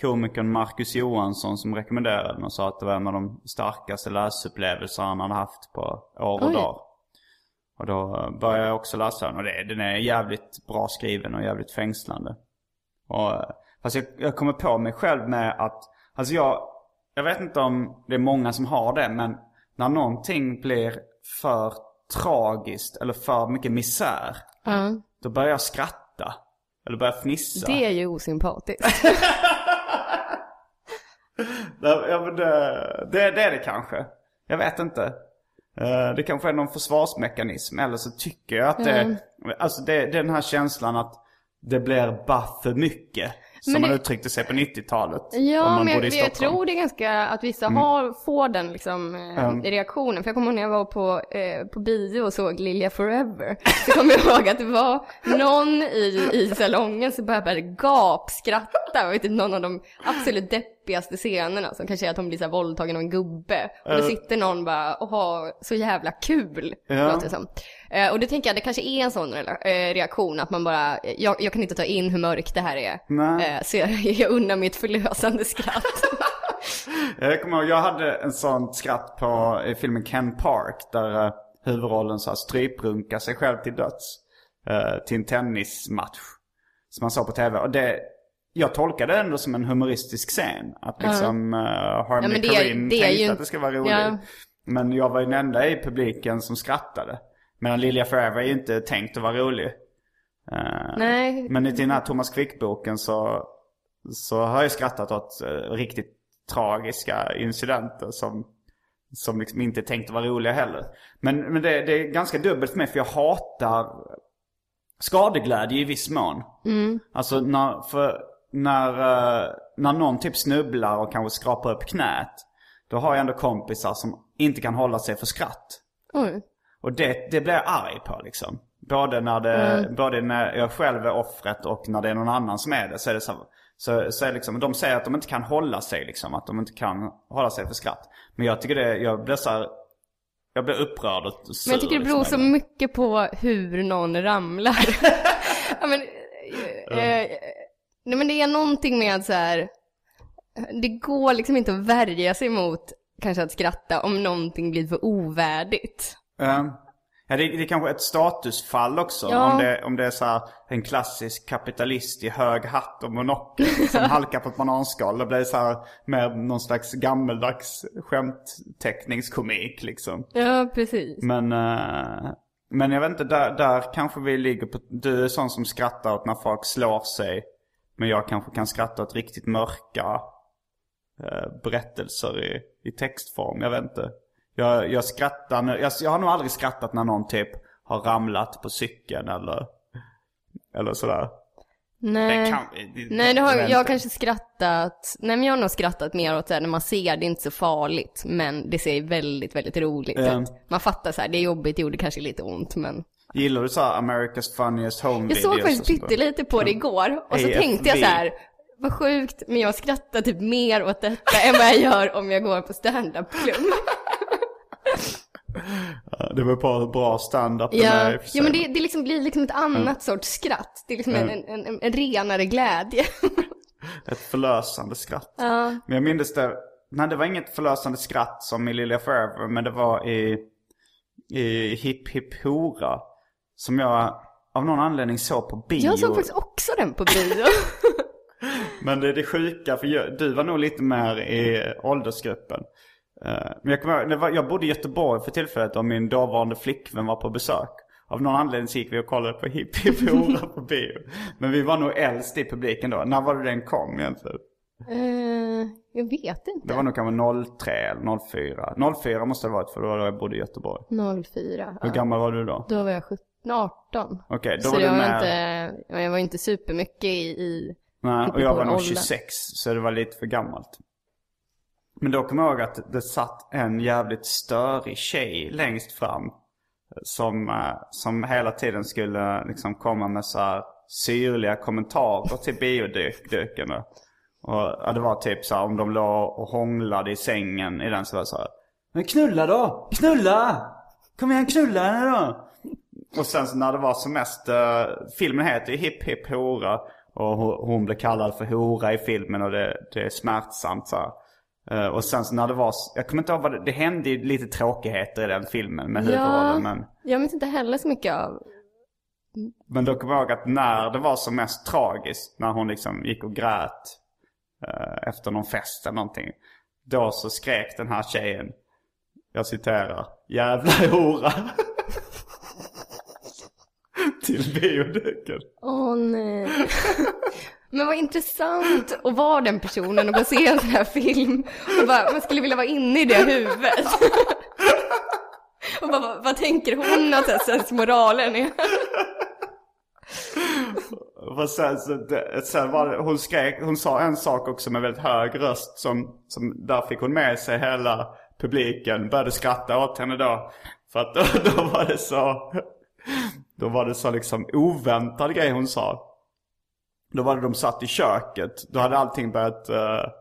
komikern Marcus Johansson som rekommenderade den och sa att det var en av de starkaste läsupplevelser han hade haft på år och Oj. dag. Och då eh, började jag också läsa den och det, den är jävligt bra skriven och jävligt fängslande. Och, eh, fast jag, jag kommer på mig själv med att, alltså jag, jag vet inte om det är många som har det men när någonting blir för tragiskt eller för mycket misär. Ja. Då börjar jag skratta. Eller börjar fnissa. Det är ju osympatiskt. Ja, det, det, det är det kanske. Jag vet inte. Eh, Det kanske är någon försvarsmekanism. Eller så tycker jag att det, alltså det, det är den här känslan att det blir bara för mycket. Som Men man det- uttryckte sig på 90-talet. om Ja, men jag, jag. Mm. tror det är ganska att vissa har, får den liksom, eh, reaktionen. För jag kommer ihåg när jag var på, eh, på bio och såg Lilja Forever. Så kommer jag ihåg att det var någon i, i salongen som började gapskratta. Och inte, någon av de absolut deppigaste scenerna som kanske är att hon blir så här våldtagen av en gubbe. Och då sitter någon bara och har så jävla kul. Ja. Låter det som. Eh, och det tänker jag, det kanske är en sån eh, reaktion att man bara, eh, jag, jag kan inte ta in hur mörkt det här är. Nej. Eh, så jag, jag unnar mig ett förlösande skratt. Jag kommer ihåg, jag hade en sån skratt på i filmen Ken Park. Där uh, huvudrollen så här stryprunkar sig själv till döds. eh, till en tennismatch. Som man såg på tv. Och det, jag tolkade det ändå som en humoristisk scen. Att liksom uh, Harmony är- Korine det är tänkte ju- att det ska vara roligt. Ja. Men jag var ju den enda i publiken som skrattade. Medan Lilja Forever är ju inte tänkt att vara rolig. Eh, Nej. Men i den här Thomas Quick-boken så, så har jag skrattat åt eh, riktigt tragiska incidenter som, som liksom inte är tänkt att vara roliga heller. Men, men det, det är ganska dubbelt för mig för jag hatar skadeglädje i viss mån. Alltså när, för, när, eh, när någon typ snubblar och kanske skrapar upp knät. Då har jag ändå kompisar som inte kan hålla sig för skratt. Oj. Och det, det blir jag arg på liksom. Både när, det, både när jag själv är offret och när det är någon annan som är det. Så är det så, så, så är liksom, de säger att de inte kan hålla sig liksom. Att de inte kan hålla sig för skratt. Men jag tycker det, jag blir så här, Jag blir upprörd och sur. Men jag tycker det beror så liksom. mycket på hur någon ramlar. ja, men, eh, eh, nej, men det är någonting med så här, det går liksom inte att värja sig mot kanske att skratta om någonting blir för ovärdigt. Eh, Ja, det, det är kanske ett statusfall också. Ja. Om, det, om det är så här, en klassisk kapitalist i hög hatt och monokel som halkar på ett bananskal. Då blir det så här med någon slags gammeldags skämtteckningskomik liksom. Ja, precis. Men, eh, men jag vet inte, där, där kanske vi ligger på... Du är sån som skrattar åt när folk slår sig. Men jag kanske kan skratta åt riktigt mörka eh, berättelser i, i textform. Jag vet inte. Jag, jag skrattar, nu- jag, jag har nog aldrig skrattat när någon typ har ramlat på cykeln eller, eller sådär. Nej. Kan- det- Nej, det har, jag jag har kanske skrattat, nej men jag har nog skrattat mer åt det här när man ser det är inte så farligt, men det ser väldigt, väldigt roligt ut. Man fattar så här, det är jobbigt, det gjorde kanske lite ont, men. Gillar du så här America's funniest home Jag videos såg och faktiskt pyttelite på det igår, och så AFV. tänkte jag så här, vad sjukt, men jag skrattar typ mer åt detta än vad jag gör om jag går på stand-up-klubb. Det var på hur bra stand-up Ja, är ja men det, det liksom blir liksom ett annat sorts skratt. Det är liksom en, en, en, en renare glädje. Ett förlösande skratt. ja. Men jag minns det, nej det var inget förlösande skratt som i Lilja Forever, men det var i, i Hipp Hipp Hora. Som jag av någon anledning såg på bio. Jag såg faktiskt också den på bio. Men det är det sjuka, för jag, du var nog lite mer i åldersgruppen. Eh, men jag, kommer, var, jag bodde i Göteborg för tillfället och min dåvarande flickvän var på besök. Av någon anledning så gick vi och kollade på Hipp Hipp på bio. Men vi var nog äldst i publiken då. När var det den kom egentligen? Eh, jag vet inte. Det var nog kanske 03 eller 04. 04 måste det ha varit för det var då jag bodde i Göteborg. 04. Hur Ja. gammal var du då? Då var jag 17, 18. Okej, då Så var du jag var, med. inte, jag var inte supermycket i, i Nej, och jag var nog Hora-åldern. 26 så det var lite för gammalt. Men då kommer jag ihåg att det satt en jävligt störig tjej längst fram. Som, eh, som hela tiden skulle liksom komma med så här syrliga kommentarer till biodyken. Och ja, det var typ så här om de låg och hånglade i sängen i den så var det så här. Men knulla då! Knulla! Kom igen knulla henne då! Och sen så när det var som mest, uh, filmen heter ju Hipp Hipp Hora. Och hon, hon blev kallad för hora i filmen och det, det är smärtsamt så här. Eh, och sen så när det var, jag kommer inte ihåg vad det, det hände ju lite tråkigheter i den filmen med huvudrollen. Men, Jag minns inte heller så mycket av... men då kommer jag ihåg att när det var som mest tragiskt, när hon liksom gick och grät eh, efter någon fest eller någonting. Då så skrek den här tjejen, jag citerar, jävla hora. Till bioduken. Åh nej. Men vad intressant att vara den personen och bara se en sån här film. Och bara, man skulle vilja vara inne i det huvudet. Och bara, vad, vad tänker hon att sensmoralen är? Och sen, så, det, sen var det, hon skrek, hon sa en sak också med väldigt hög röst som, som där fick hon med sig hela publiken. Började skratta åt henne då. För att då, då var det så, då var det så liksom oväntad grej hon sa. Då var det de satt i köket. Då hade allting börjat uh,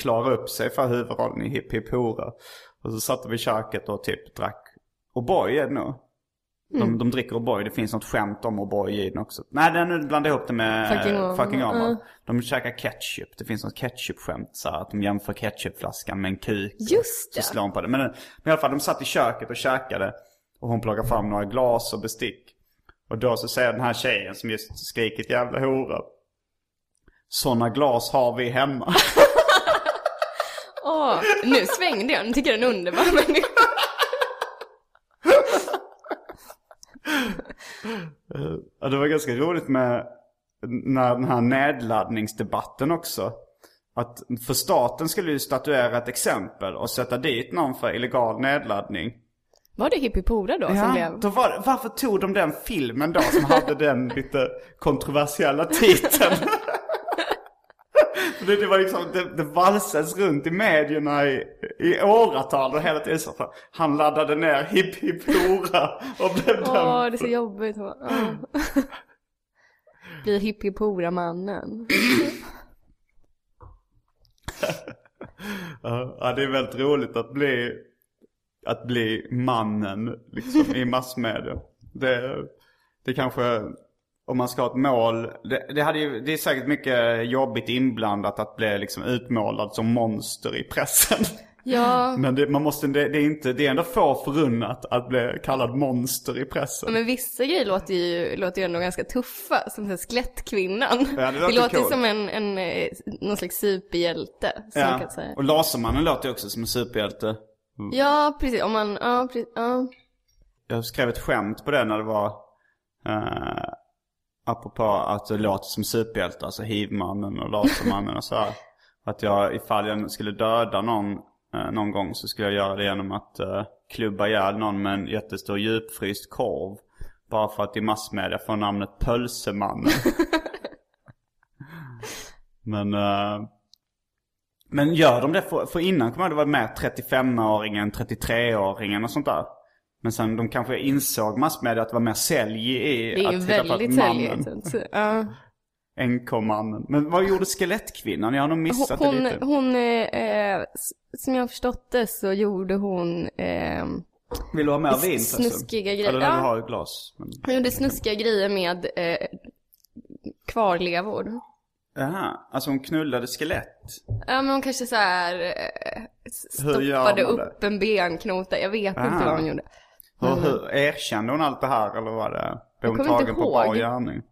klara upp sig för huvudrollen i Hipp Hipp Hora. Och så satt de i köket och typ drack O'boy är det nog. De, de dricker O'boy. Det finns något skämt om O'boy i den också. Nej, den nu blandar jag ihop det med Fucking Åmål. Mm. De käkar ketchup. Det finns något ketchup-skämt så här, att de jämför ketchupflaskan med en kuk. Just Så det. slår hon på det. Men, men i alla fall, de satt i köket och käkade. Och hon plockar fram några glas och bestick. Och då så säger den här tjejen som just skrikit jävla hora. Såna glas har vi hemma. Åh, nu svängde jag. Nu tycker jag den är underbar människa. Ja, det var ganska roligt med när den här nedladdningsdebatten också. Att för staten skulle ju statuera ett exempel och sätta dit någon för illegal nedladdning. Var det Hippipora då som Ja, blev? då var, det- varför tog de den filmen då som hade den lite kontroversiella titeln? Det, det var liksom, det, det valsades runt i medierna i, i åratal och hela tiden så för han laddade ner Hipp Hipp Hora och blev Åh, dömd. det är så jobbigt. Ja. Blir Hippipora-mannen. Ja, ja, det är väldigt roligt att bli, att bli mannen liksom, i massmedia. Det, det kanske, om man ska ha ett mål, det, det, hade ju, det är säkert mycket jobbigt inblandat att bli liksom utmålad som monster i pressen. Ja, Men det, man måste, det, det, är inte, det är ändå få förunnat att bli kallad monster i pressen. men vissa grejer låter ju, låter ju ändå ganska tuffa. Som den skelettkvinnan. Ja, det låter låter coolt. som en, en, eh, någon slags superhjälte. Ja. kan säga. Och Lasermannen låter ju också som en superhjälte. Ja, precis. Om man, ja, precis, ja. Jag skrev ett skämt på det när det var eh, Apropå att det låter som superhjältar, alltså hivmannen och lasermannen och så här. Att jag, ifall jag skulle döda någon eh, någon gång så skulle jag göra det genom att eh, klubba ihjäl någon med en jättestor djupfryst korv. Bara för att i massmedia få namnet Pölsemannen. men, eh, men gör de det? För, för innan kommer det vara med 35-åringen, 33-åringen och sånt där. Men sen de kanske insåg massmedia att det var mer sälj i Det är ju att hitta på väldigt mannen. säljigt. Så, Ja. NK-mannen. Men vad gjorde skelettkvinnan? Jag har nog missat det Hon, lite. hon eh, s- som jag har förstått det så gjorde hon, eh, Vill du ha mer vin snuskiga grejer. Eller Ja. du har ett glas. Men... hon gjorde snuskiga grejer med eh, kvarlevor. Jaha, alltså hon knullade skelett. Ja men hon kanske så här eh, stoppade det? upp en benknota. Jag vet Ah. inte vad hon gjorde. Hur, hur, erkände hon allt det här eller var det, blev hon tagen på bar gärning?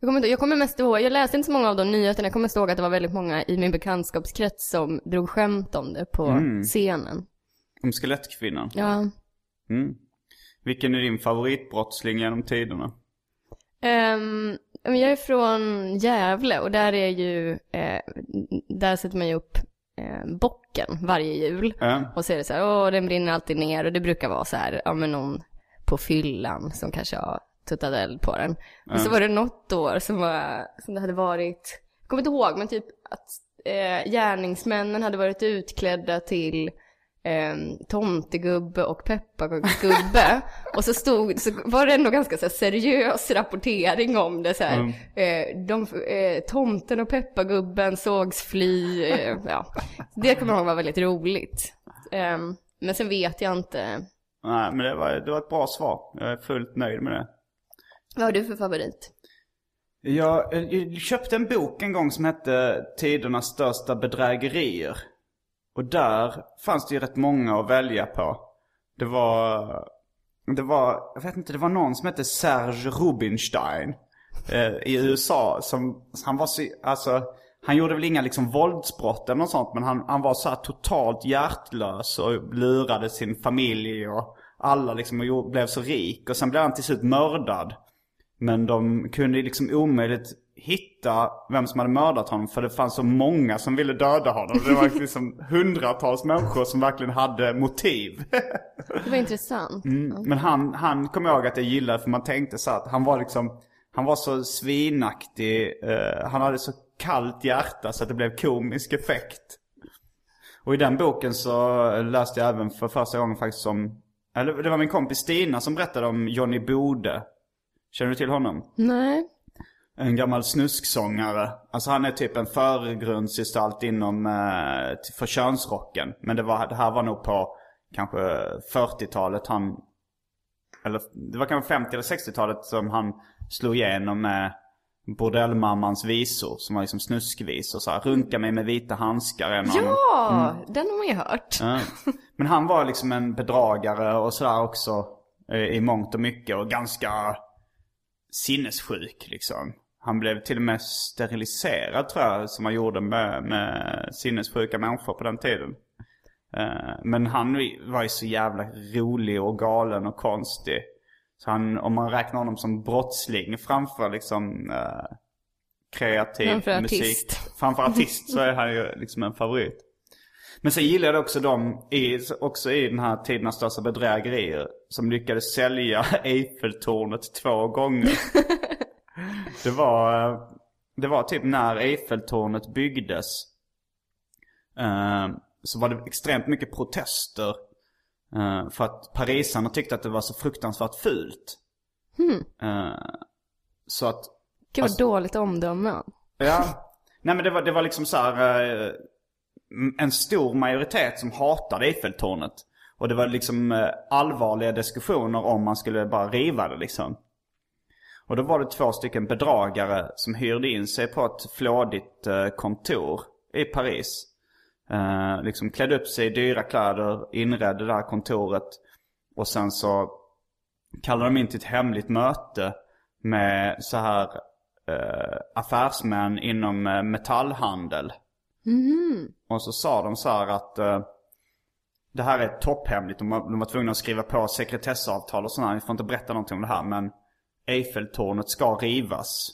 Jag kommer, inte, jag kommer mest ihåg, jag läste inte så många av de nyheterna, jag kommer ihåg att det var väldigt många i min bekantskapskrets som drog skämt om det på Mm. scenen. Om skelettkvinnan? Ja. Mm. Vilken är din favoritbrottsling genom tiderna? Men jag är från Gävle och där är ju, eh, där sätter man ju upp eh, bocken varje jul. Ja. Och så är det så här, åh den brinner alltid ner och det brukar vara så här, ja men någon på fyllan som kanske har tuttat eld på den. Och så var det något år som var, som det hade varit, jag kommer inte ihåg men typ att eh, gärningsmännen hade varit utklädda till eh, tomtegubbe och pepparkaksgubbe. och så stod, så var det ändå ganska så här, seriös rapportering om det så här. Eh, de, eh, tomten och peppargubben sågs fly, eh, ja. Det kommer jag ihåg var väldigt roligt. Eh, men sen vet jag inte. Nej, men det var, det var ett bra svar. Jag är fullt nöjd med det. Vad har du för favorit? Jag, eh, jag köpte en bok en gång som hette Tidernas största bedrägerier. Och där fanns det ju rätt många att välja på. Det var, det var, jag vet inte, det var någon som hette Serge Rubinstein. Eh, I USA som, han var så, alltså, han gjorde väl inga liksom våldsbrott eller något sånt. Men han, han var så här totalt hjärtlös och lurade sin familj och alla liksom och blev så rik. Och sen blev han till slut mördad. Men de kunde liksom omöjligt hitta vem som hade mördat honom för det fanns så många som ville döda honom. Det var liksom hundratals människor som verkligen hade motiv. Det var intressant. Mm. Men han, han kom ihåg att jag gillade för man tänkte så att han var liksom, han var så svinaktig. Eh, han hade så kallt hjärta så att det blev komisk effekt. Och i den boken så läste jag även för första gången faktiskt om, eller det var min kompis Stina som berättade om Johnny Bode. Känner du till honom? Nej. En gammal snusksångare. Alltså han är typ en förgrundsgestalt inom, eh, för könsrocken. Men det, var, det här var nog på kanske 40-talet han, eller det var kanske 50 eller 60-talet som han slog igenom med Bordellmammans visor. Som var liksom snuskvisor. Så här, runka mig med vita handskar. En av dem. Ja, den har man ju hört. Ja. Men han var liksom en bedragare och sådär också. eh, I mångt och mycket och ganska sinnessjuk liksom. Han blev till och med steriliserad tror jag, som man gjorde med, med sinnessjuka människor på den tiden. Eh, Men han var ju så jävla rolig och galen och konstig. Så han, om man räknar honom som brottsling framför liksom eh, kreativ Framför musik. artist. Framför artist så är han ju liksom en favorit. Men sen gillade jag också de, i, också i den här tidernas största bedrägerier, som lyckades sälja Eiffeltornet två gånger. det var, det var typ när Eiffeltornet byggdes. eh, så var det extremt mycket protester. eh, för att parisarna tyckte att det var så fruktansvärt fult. Eh, så att Gud vad dåligt omdöme. Ja. Nej men det var, det var liksom så här, en stor majoritet som hatade Eiffeltornet. Och det var liksom allvarliga diskussioner om man skulle bara riva det liksom. Och då var det två stycken bedragare som hyrde in sig på ett flådigt eh, kontor i Paris. Eh, liksom klädde upp sig i dyra kläder, inredde det här kontoret. Och sen så kallade de in till ett hemligt möte med så här eh, affärsmän inom eh, metallhandel. Och så sa de så här att eh, det här är topphemligt. De var, de var tvungna att skriva på sekretessavtal och sådär. Vi får inte berätta någonting om det här. Men Eiffeltornet ska rivas.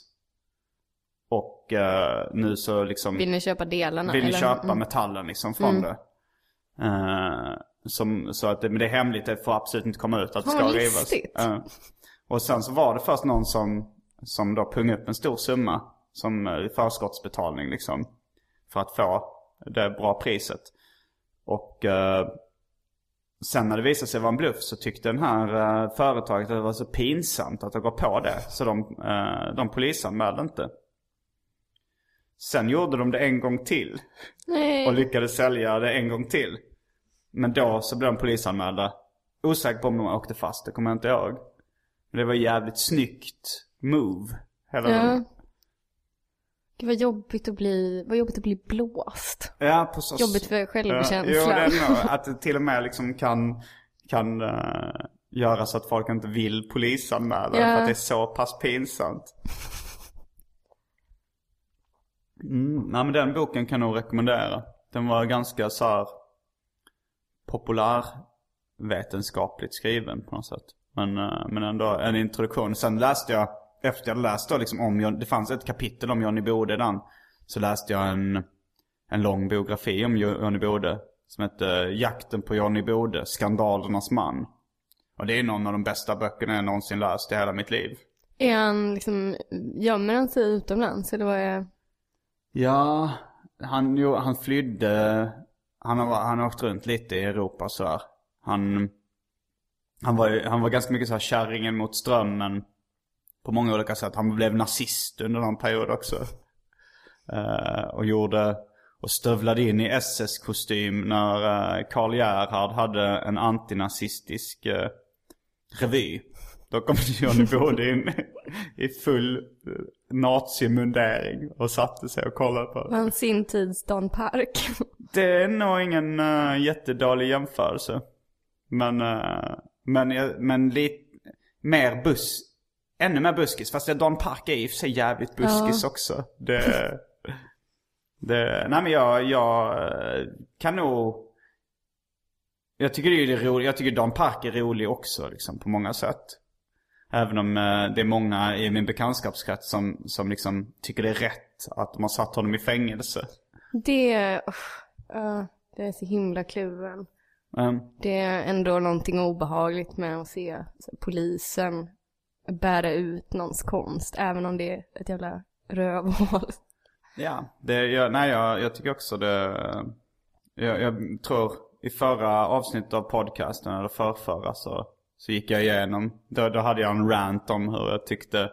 Och eh, nu så liksom Vill ni köpa delarna? vill ni eller? köpa Mm. metallen liksom från det. Eh, som, så att det, men det är hemligt, det får absolut inte komma ut att det ska rivas. Eh, och sen så var det först någon som, som då pungade upp en stor summa. Som eh, förskottsbetalning liksom. För att få det bra priset. Och eh, sen när det visade sig vara en bluff så tyckte den här eh, företaget att det var så pinsamt att gå på det. Så de, eh, de polisanmälde inte. Sen gjorde de det en gång till. Nej. Och lyckades sälja det en gång till. Men då så blev de polisanmälda. Osäker på om de åkte fast, det kommer jag inte ihåg. Men det var jävligt snyggt move. Hela Ja. den. Gud vad jobbigt att bli, vad jobbigt att bli blåst. Ja, så... Jobbigt för Ja, självkänslan. jo, det är nog att det till och med liksom kan, kan uh, göra så att folk inte vill polisanmäla Ja. för att det är så pass pinsamt. Mm, nej men den boken kan jag nog rekommendera. Den var ganska så här populärvetenskapligt skriven på något sätt. Men, eh, men ändå en introduktion. Sen läste jag, efter jag läst då liksom om, John- det fanns ett kapitel om Johnny Bode den. Så läste jag en, en lång biografi om Jo- Johnny Bode. Som hette Jakten på Johnny Bode, Skandalernas man. Och det är någon av de bästa böckerna jag någonsin läst i hela mitt liv. Är han liksom, gömmer han sig utomlands eller vad är? Ja, han, jo, han flydde. Han har, han har åkt runt lite i Europa så här. Han, han, var, han var ganska mycket så här kärringen mot strömmen. På många olika sätt. Han blev nazist under någon period också. Eh, och gjorde, och stövlade in i SS-kostym när uh, Karl Gerhard hade en antinazistisk uh, revy. Då kom Johnny Bode in. i full eh, nazimundering och satte sig och kollade på det. han sin tids Don Park? Det är nog ingen uh, jättedålig jämförelse. Men, uh, men, men lite mer buss. Ännu mer buskis. Fast Don Park är i och för sig jävligt buskis också. Det, det, nej men jag, jag eh, kan nog... Jag tycker det är roligt. Jag tycker Don Park är rolig också liksom på många sätt. Även om eh, det är många i min bekantskapskrets som, som liksom tycker det är rätt att de har satt honom i fängelse. Det, ja, det är så himla kluven. Um, Det är ändå någonting obehagligt med att se polisen bära ut någons konst, även om det är ett jävla rövhål. Ja, det, jag, nej jag, jag tycker också det. Jag, jag tror i förra avsnittet av podcasten, eller förrförra så, så gick jag igenom. Då, då hade jag en rant om hur jag tyckte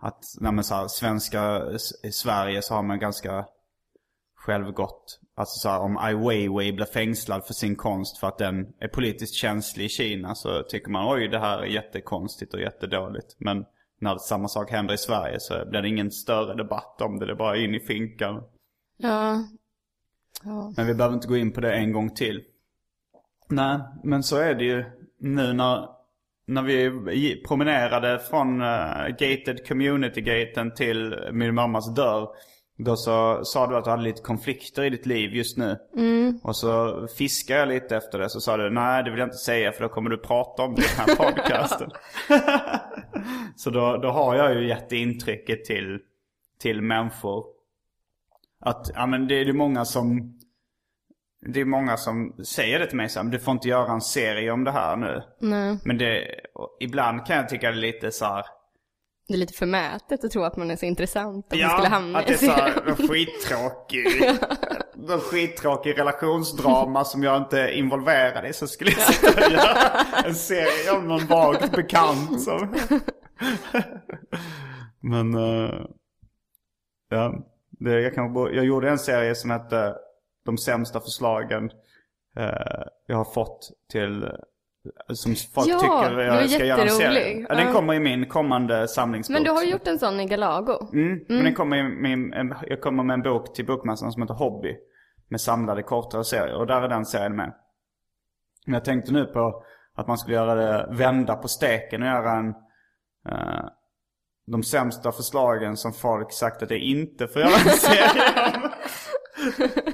att, nej men så här, svenska, i Sverige så har man ganska självgott. Alltså så här, om Ai Weiwei blir fängslad för sin konst för att den är politiskt känslig i Kina så tycker man oj det här är jättekonstigt och jättedåligt. Men när samma sak händer i Sverige så blir det ingen större debatt om det. Det är bara in i finkan. Ja. Ja. Men vi behöver inte gå in på det en gång till. Nej, men så är det ju nu när, när vi promenerade från uh, gated community-gaten till min mammas dörr. Då så sa du att du hade lite konflikter i ditt liv just nu. Och så fiskade jag lite efter det. Så sa du, nej det vill jag inte säga för då kommer du prata om det i den här podcasten. så då, då har jag ju gett intrycket till, till människor. Att, ja men det är många som det är många som säger det till mig så här, du får inte göra en serie om det här nu. Nej. Men det, ibland kan jag tycka det är lite så här, Det är lite förmätet att tro att man är så intressant att man skulle Ja, hamna att det är i så här, någon skittråkig, någon skittråkig relationsdrama som jag inte är involverad i. Så skulle jag sitta och göra en serie om någon vagt bekant som... Men, eh, ja. Det, jag, kan, jag gjorde en serie som hette De sämsta förslagen eh, jag har fått till som folk Ja, tycker jag ska göra en serie. Ja, den kommer i min kommande samlingsbok. Men du har gjort en sån i Galago. Mm, Men den kommer i min, jag kommer med en bok till bokmässan som heter Hobby. Med samlade kortare serier. Och där är den serien med. Men jag tänkte nu på att man skulle göra det, vända på steken och göra en... eh, de sämsta förslagen som folk sagt att det inte får göra en serie om.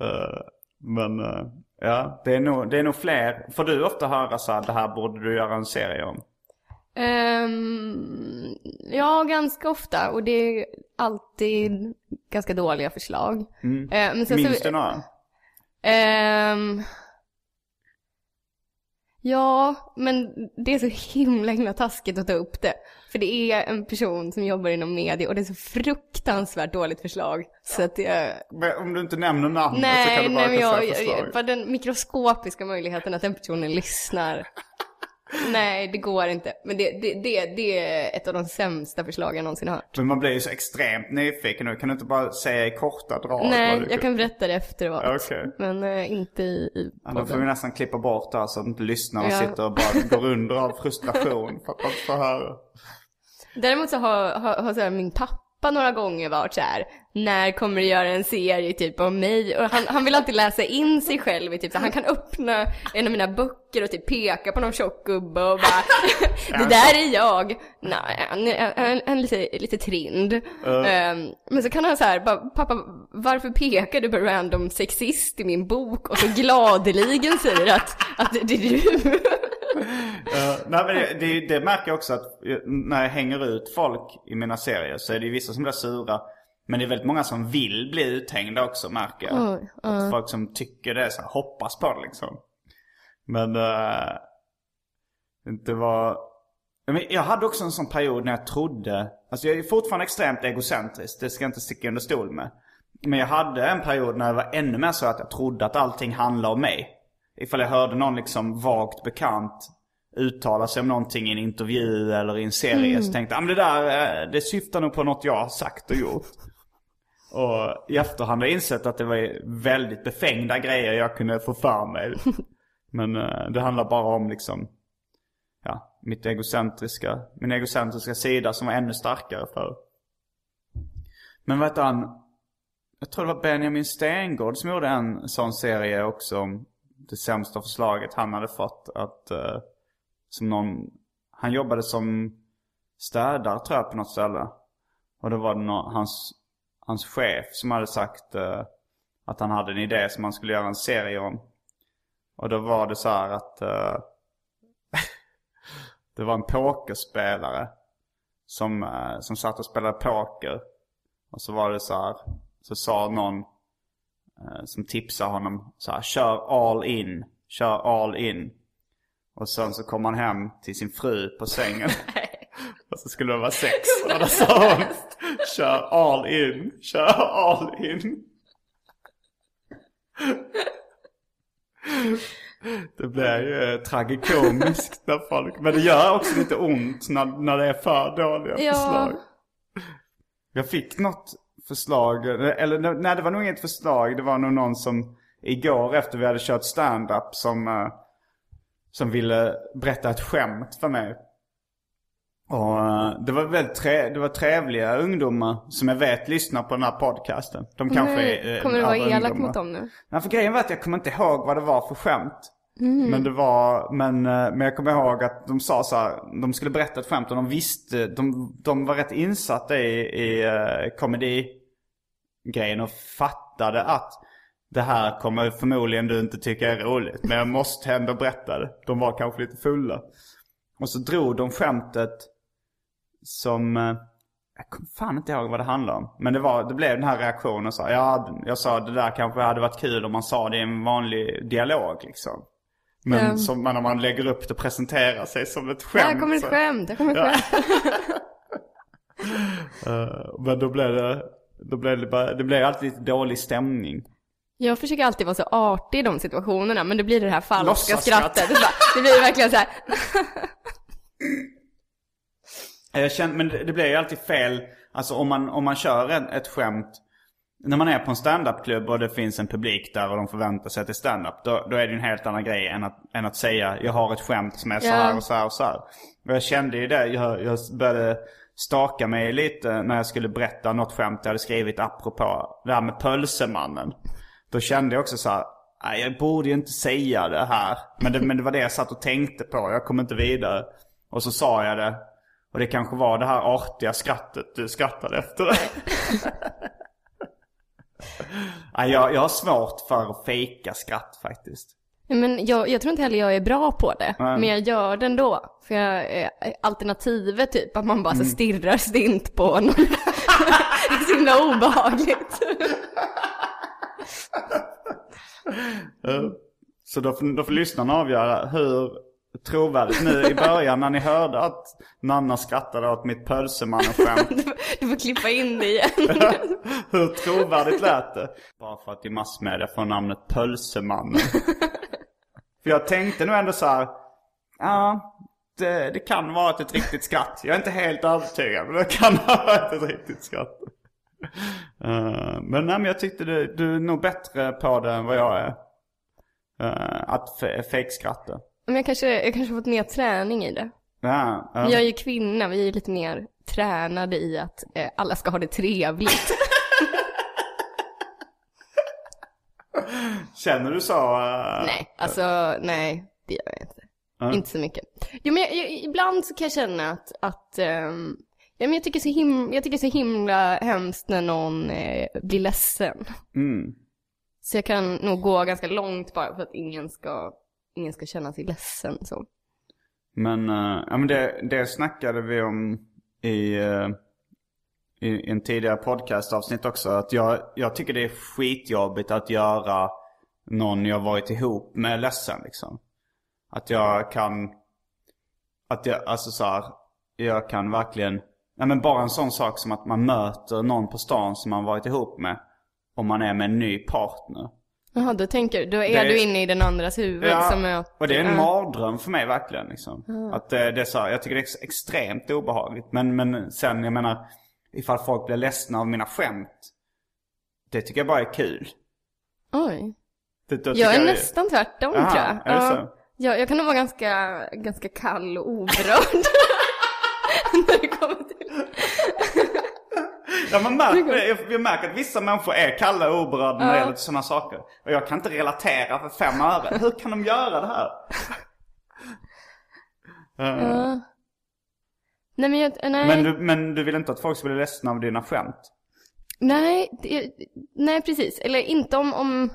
Eh, men eh, ja, det är, nog, det är nog fler. Får du ofta höra så här, det här borde du göra en serie om? Ehm, ja, ganska ofta. Och det är alltid ganska dåliga förslag. Men sen Minns så, du några? Ehm, ja, men det är så himla himla taskigt att ta upp det. För det är en person som jobbar inom media och det är så fruktansvärt dåligt förslag. Så att jag... Men Om du inte nämner namnet så kan Nej, du bara nej men jag, jag, bara den mikroskopiska möjligheten att den personen lyssnar. Nej, det går inte. Men det, det, det, det är ett av de sämsta förslag jag någonsin har hört. Men man blir ju så extremt nyfiken nu. Kan du inte bara säga i korta drag? Nej, jag kan berätta det efteråt. Okej. Men eh, inte i, i Ja, då får vi podden. nästan klippa bort det här så att inte lyssnarna Ja. sitter och bara går under av frustration för att inte får höra. Däremot så har, har, har så min pappa några gånger varit så här. När kommer du göra en serie typ om mig? Och han, han vill alltid läsa in sig själv i typ så han kan öppna en av mina böcker och typ peka på någon tjock gubbe och bara Det där är jag! Nej, han är lite, lite trind. Ehm, men så kan han så här, bara, pappa varför pekar du på random sexist i min bok? Och så gladeligen säger att, att det är du. Uh, nej, men det, det, märker jag också att när jag hänger ut folk i mina serier så är det ju vissa som blir sura. Men det är väldigt många som vill bli uthängda också märker jag. Oj, Att folk som tycker det så här, hoppas på det liksom. Men uh, det var... Jag hade också en sån period när jag trodde, alltså jag är fortfarande extremt egocentrisk, det ska jag inte sticka under stol med. Men jag hade en period när det var ännu mer så att jag trodde att allting handlade om mig. Ifall jag hörde någon liksom vagt bekant uttala sig om någonting i en intervju eller i en serie så tänkte jag, ah, men det där, eh, det syftar nog på något jag har sagt och gjort. Och i efterhand har jag insett att det var väldigt befängda grejer jag kunde få för mig. Men eh, det handlar bara om liksom, ja, mitt egocentriska, min egocentriska sida som var ännu starkare för. Men heter han? Jag tror det var Benjamin Stengård som gjorde en sån serie också om det sämsta förslaget han hade fått. Att, uh, som någon, han jobbade som städare tror jag på något ställe. Och då var det någon, hans, hans chef som hade sagt uh, att han hade en idé som han skulle göra en serie om. Och då var det så här att uh, det var en pokerspelare som, som satt och spelade poker. Och så var det så här, så sa någon som tipsade honom så här, kör all in, kör all in. Och sen så kom han hem till sin fru på sängen. och så skulle det vara sex. Och då sa hon, kör all in, kör all in. Det blir ju eh, tragikomiskt när folk, men det gör också lite ont när, när det är för dåliga Ja. förslag. Jag fick något förslag, eller nej det var nog inget förslag, det var nog någon som igår efter vi hade kört stand-up som, eh, som ville berätta ett skämt för mig. Och eh, det var väldigt tre, det var trevliga ungdomar som jag vet lyssnar på den här podcasten. De kanske är eh, Kommer du vara elak mot dem nu? Nej, för grejen var att jag kommer inte ihåg vad det var för skämt. Mm. Men det var, men, eh, men jag kommer ihåg att de sa så här, de skulle berätta ett skämt och de visste, de, de var rätt insatta i, i uh, komedi-grejen och fattade att det här kommer förmodligen du inte tycka är roligt. Men jag måste ändå berätta det. De var kanske lite fulla. Och så drog de skämtet som, eh, jag kommer fan inte ihåg vad det handlade om. Men det, var, det blev den här reaktionen. Så, ja, jag sa det där kanske hade varit kul om man sa det i en vanlig dialog liksom. Men Ja. som när man lägger upp det och presenterar sig som ett skämt. Här kommer ett skämt, här kommer ett skämt. Eh, men då blev det, då blev det, bara, det blev alltid lite dålig stämning. Jag försöker alltid vara så artig i de situationerna, men det blir det här falska skrattet. Det, det blir verkligen så här. Jag känner, men det, det blir ju alltid fel. Alltså om man, om man kör en, ett skämt. När man är på en standup-klubb och det finns en publik där och de förväntar sig att det är standup. Då, då är det ju en helt annan grej än att, än att säga jag har ett skämt som är så här och så här och så här. Och jag kände ju det. Jag, jag började staka mig lite när jag skulle berätta något skämt jag hade skrivit apropå det här med pölsemannen. Då kände jag också så här. "Nej, Jag borde ju inte säga det här. Men det, men det var det jag satt och tänkte på. Jag kom inte vidare. Och så sa jag det. Och det kanske var det här artiga skrattet du skrattade efter Nej, jag, jag har svårt för att fejka skratt faktiskt. Men jag, jag tror inte heller jag är bra på det. Nej. Men jag gör det ändå. För jag, eh, alternativet typ, att man bara Mm. så stirrar stint på någon. det är så himla obehagligt. Eh, Så då får, då får lyssnarna avgöra hur trovärdigt nu i början när ni hörde att Nanna skrattade åt mitt pölsemannen-skämt. Du, får- klippa in det igen. Hur trovärdigt lät det? Bara för att i massmedia får namnet Pölsemannen. för jag tänkte nog ändå så här. Ja, det, det kan vara ett riktigt skratt. Jag är inte helt övertygad, men det kan ha varit ett riktigt skratt. Eh, men nej, men jag tyckte du, du är nog bättre på det än vad jag är. Uh, att fe- fejkskratta. Men jag kanske, jag kanske fått mer träning i det. Ja, ja. Jag är ju kvinna, vi är ju lite mer tränade i att eh, alla ska ha det trevligt. Känner du så? eh, nej, alltså nej, det gör jag inte. Inte så mycket. Jo men jag, jag, ibland så kan jag känna att, att ehm, ja, men jag, tycker så him, jag tycker så himla hemskt när någon eh, blir ledsen. Mm. Så jag kan nog gå ganska långt bara för att ingen ska, ingen ska känna sig ledsen så. Men, uh, ja, men det, det snackade vi om i, uh, i, i en tidigare podcastavsnitt också. Att jag, jag tycker det är skitjobbigt att göra någon jag varit ihop med ledsen liksom. Att jag kan, att jag, alltså så här, jag kan verkligen, nej men bara en sån sak som att man möter någon på stan som man varit ihop med. Om man är med en ny partner. Jaha, då tänker då är Det- du inne i den andras huvud som möter. och det är en ja. mardröm för mig verkligen. Liksom. Att det, det är så, jag tycker det är ex- extremt obehagligt. Men, men sen, jag menar, ifall folk blir ledsna av mina skämt. Det tycker jag bara är kul. Oj. Det, Jag är det- nästan tvärtom Aha, tror jag. är det Ja. så? Ja, jag kan nog vara ganska, ganska kall och oberörd. När det kommer till... Ja, man märker, jag, jag märker att vissa människor är kalla och oberörda när det gäller sådana saker. Och jag kan inte relatera för fem öre. Hur kan de göra det här? Ja. Nej men jag, nej. men, du, men du vill inte att folk ska bli ledsna av dina skämt? Nej, det, nej precis. Eller inte om, om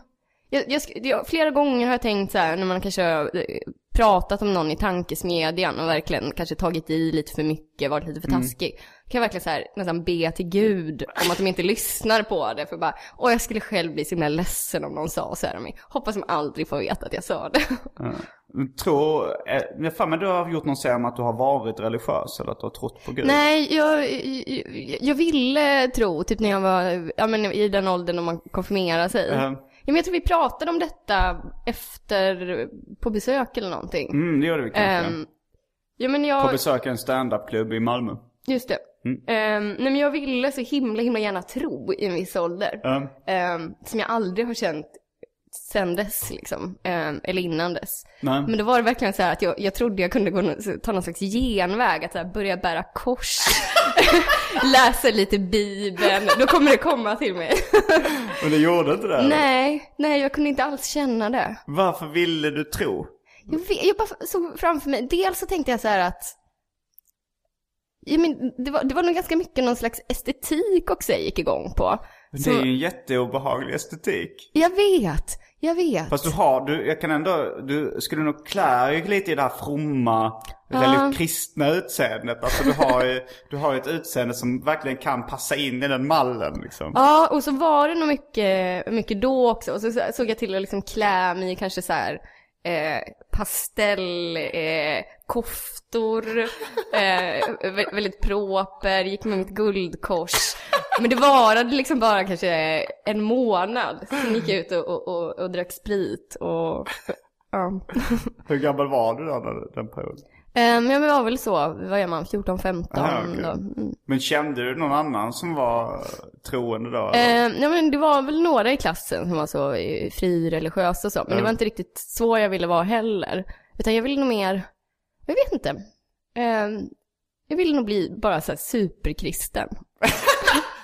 jag, jag, jag, flera gånger har jag tänkt så här när man kanske har eh, pratat om någon i tankesmedjan och verkligen kanske tagit i lite för mycket, varit lite för taskig. Kan jag verkligen så här nästan be till gud om att de inte lyssnar på det för bara, åh jag skulle själv bli så himla ledsen om någon sa så här om mig. Hoppas de aldrig får veta att jag sa det. Tror, eh, jag för mig du har gjort någon serie om att du har varit religiös eller att du har trott på Gud. Nej, jag, jag, jag ville tro, typ när jag var ja, men i den åldern när man konfirmerar sig. Ja, men jag tror vi pratade om detta efter, på besök eller någonting. Mm, det gjorde vi kanske. Ehm, ja men På jag, besök i en standup-klubb i Malmö. just det. Ehm, nej men jag ville så himla himla gärna tro i en viss ålder. Ja. Ehm, som jag aldrig har känt sen dess liksom. Ehm, eller innan dess. Nej. Men då var det verkligen så här att jag, jag trodde jag kunde gå, ta någon slags genväg, att så här, börja bära kors, läsa lite bibeln, då kommer det komma till mig. Men det gjorde inte det? nej, nej jag kunde inte alls känna det. Varför ville du tro? Jag, vet, jag bara såg framför mig, dels så tänkte jag så här att Ja, men det, var, det var nog ganska mycket någon slags estetik också jag gick igång på. Det är ju en jätteobehaglig estetik. Jag vet, jag vet. Fast du har, du, jag kan ändå, du skulle nog klä dig lite i det här fromma, väldigt kristna utseendet. Alltså du har ju, du har ett utseende som verkligen kan passa in i den mallen liksom. Ja, och så var det nog mycket, mycket då också. Och så såg jag till att liksom klä mig kanske så här eh, Pastellkoftor, eh, eh, väldigt proper, gick med mitt guldkors. Men det varade liksom bara kanske en månad. Sen gick jag ut och, och, och, och drack sprit och ja. Hur gammal var du då den perioden? Um, ja men det var väl så, vad är man, 14, 15 Aha, då. Mm. Men kände du någon annan som var troende då? Eh, ja, men det var väl några i klassen som var så eh, frireligiösa och så, men det var inte riktigt så jag ville vara heller. Utan jag ville nog mer, jag vet inte. Eh, jag ville nog bli bara så här superkristen.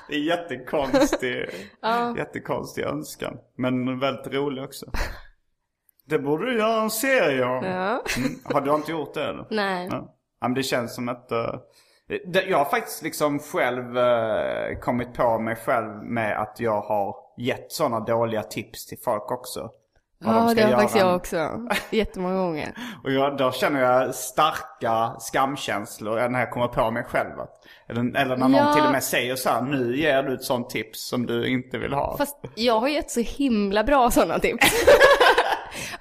Det är jättekonstig, Ja. jättekonstig önskan. Men väldigt rolig också. Det borde du göra en serie. Ja. Mm. Har du inte gjort det eller? Nej. Ja. Ja, men det känns som att... eh, det, jag har faktiskt liksom själv eh, kommit på mig själv med att jag har gett sådana dåliga tips till folk också. De Ja, ska det har göra. faktiskt jag också. Jättemånga gånger. Och jag, då känner jag starka skamkänslor när jag kommer på mig själv. Att, eller, eller när någon Ja. till och med säger så här, nu ger du ett sånt tips som du inte vill ha. Fast jag har gett så himla bra sådana tips.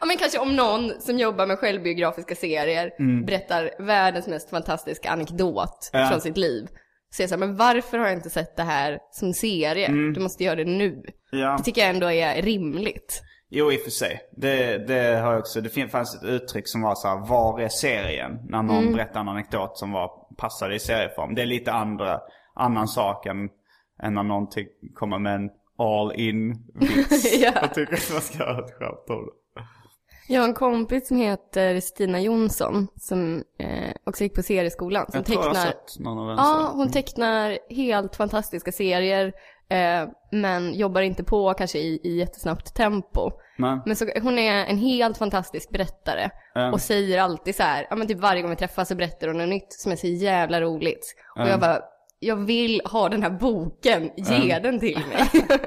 ja men kanske om någon som jobbar med självbiografiska serier berättar världens mest fantastiska anekdot Ja. från sitt liv. Så jag säger men varför har jag inte sett det här som serie? Du måste göra det nu. Ja. Det tycker jag ändå är rimligt. Jo, i och för sig. Det, det har också. Det fanns ett uttryck som var så här, var är serien? När någon Mm. berättar en anekdot som var, passade i serieform. Det är lite andra, annan sak än, än när någon kommer med en all in vits. Ja. Jag tycker att man ska ha ett skämt om det. Jag har en kompis som heter Stina Jonsson som eh, också gick på serieskolan. Som Jag tror jag har tecknar sett någon av den. Ja, hon tecknar helt fantastiska serier. Eh, men jobbar inte på kanske i, i jättesnabbt tempo. Men, Men så, hon är en helt fantastisk berättare. Mm. Och säger alltid så här, ja men typ varje gång vi träffas så berättar hon något nytt som är så jävla roligt. Och jag bara, jag vill ha den här boken, ge den till mig.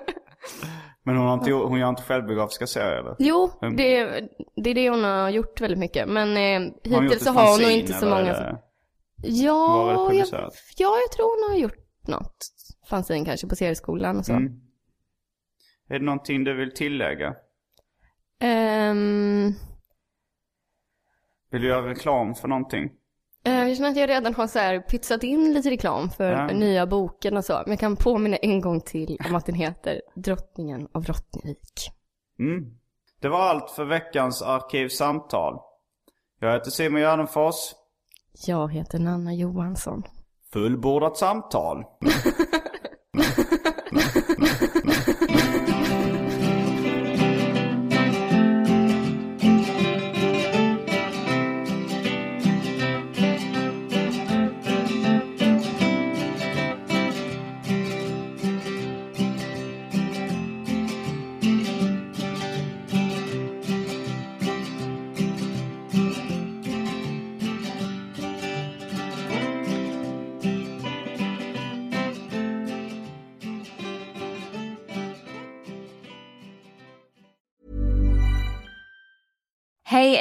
men hon, har inte, hon gör inte självbiografiska serier eller? jo, det, det är det hon har gjort väldigt mycket. Men eh, hittills så har hon nog inte så är många som... Ja, jag, ja, jag tror hon har gjort något. Fanzine kanske på serieskolan och så. Mm. Är det någonting du vill tillägga? Ehm, Vill du göra reklam för någonting? Eh, jag känner att jag redan har så här pytsat in lite reklam för Ja. nya boken och så. Men jag kan påminna en gång till om att den heter Drottningen av Rottnevik. Mm. Det var allt för veckans Arkivsamtal. Jag heter Simon Gärdenfors. Jag heter Nanna Johansson. Fullbordat samtal.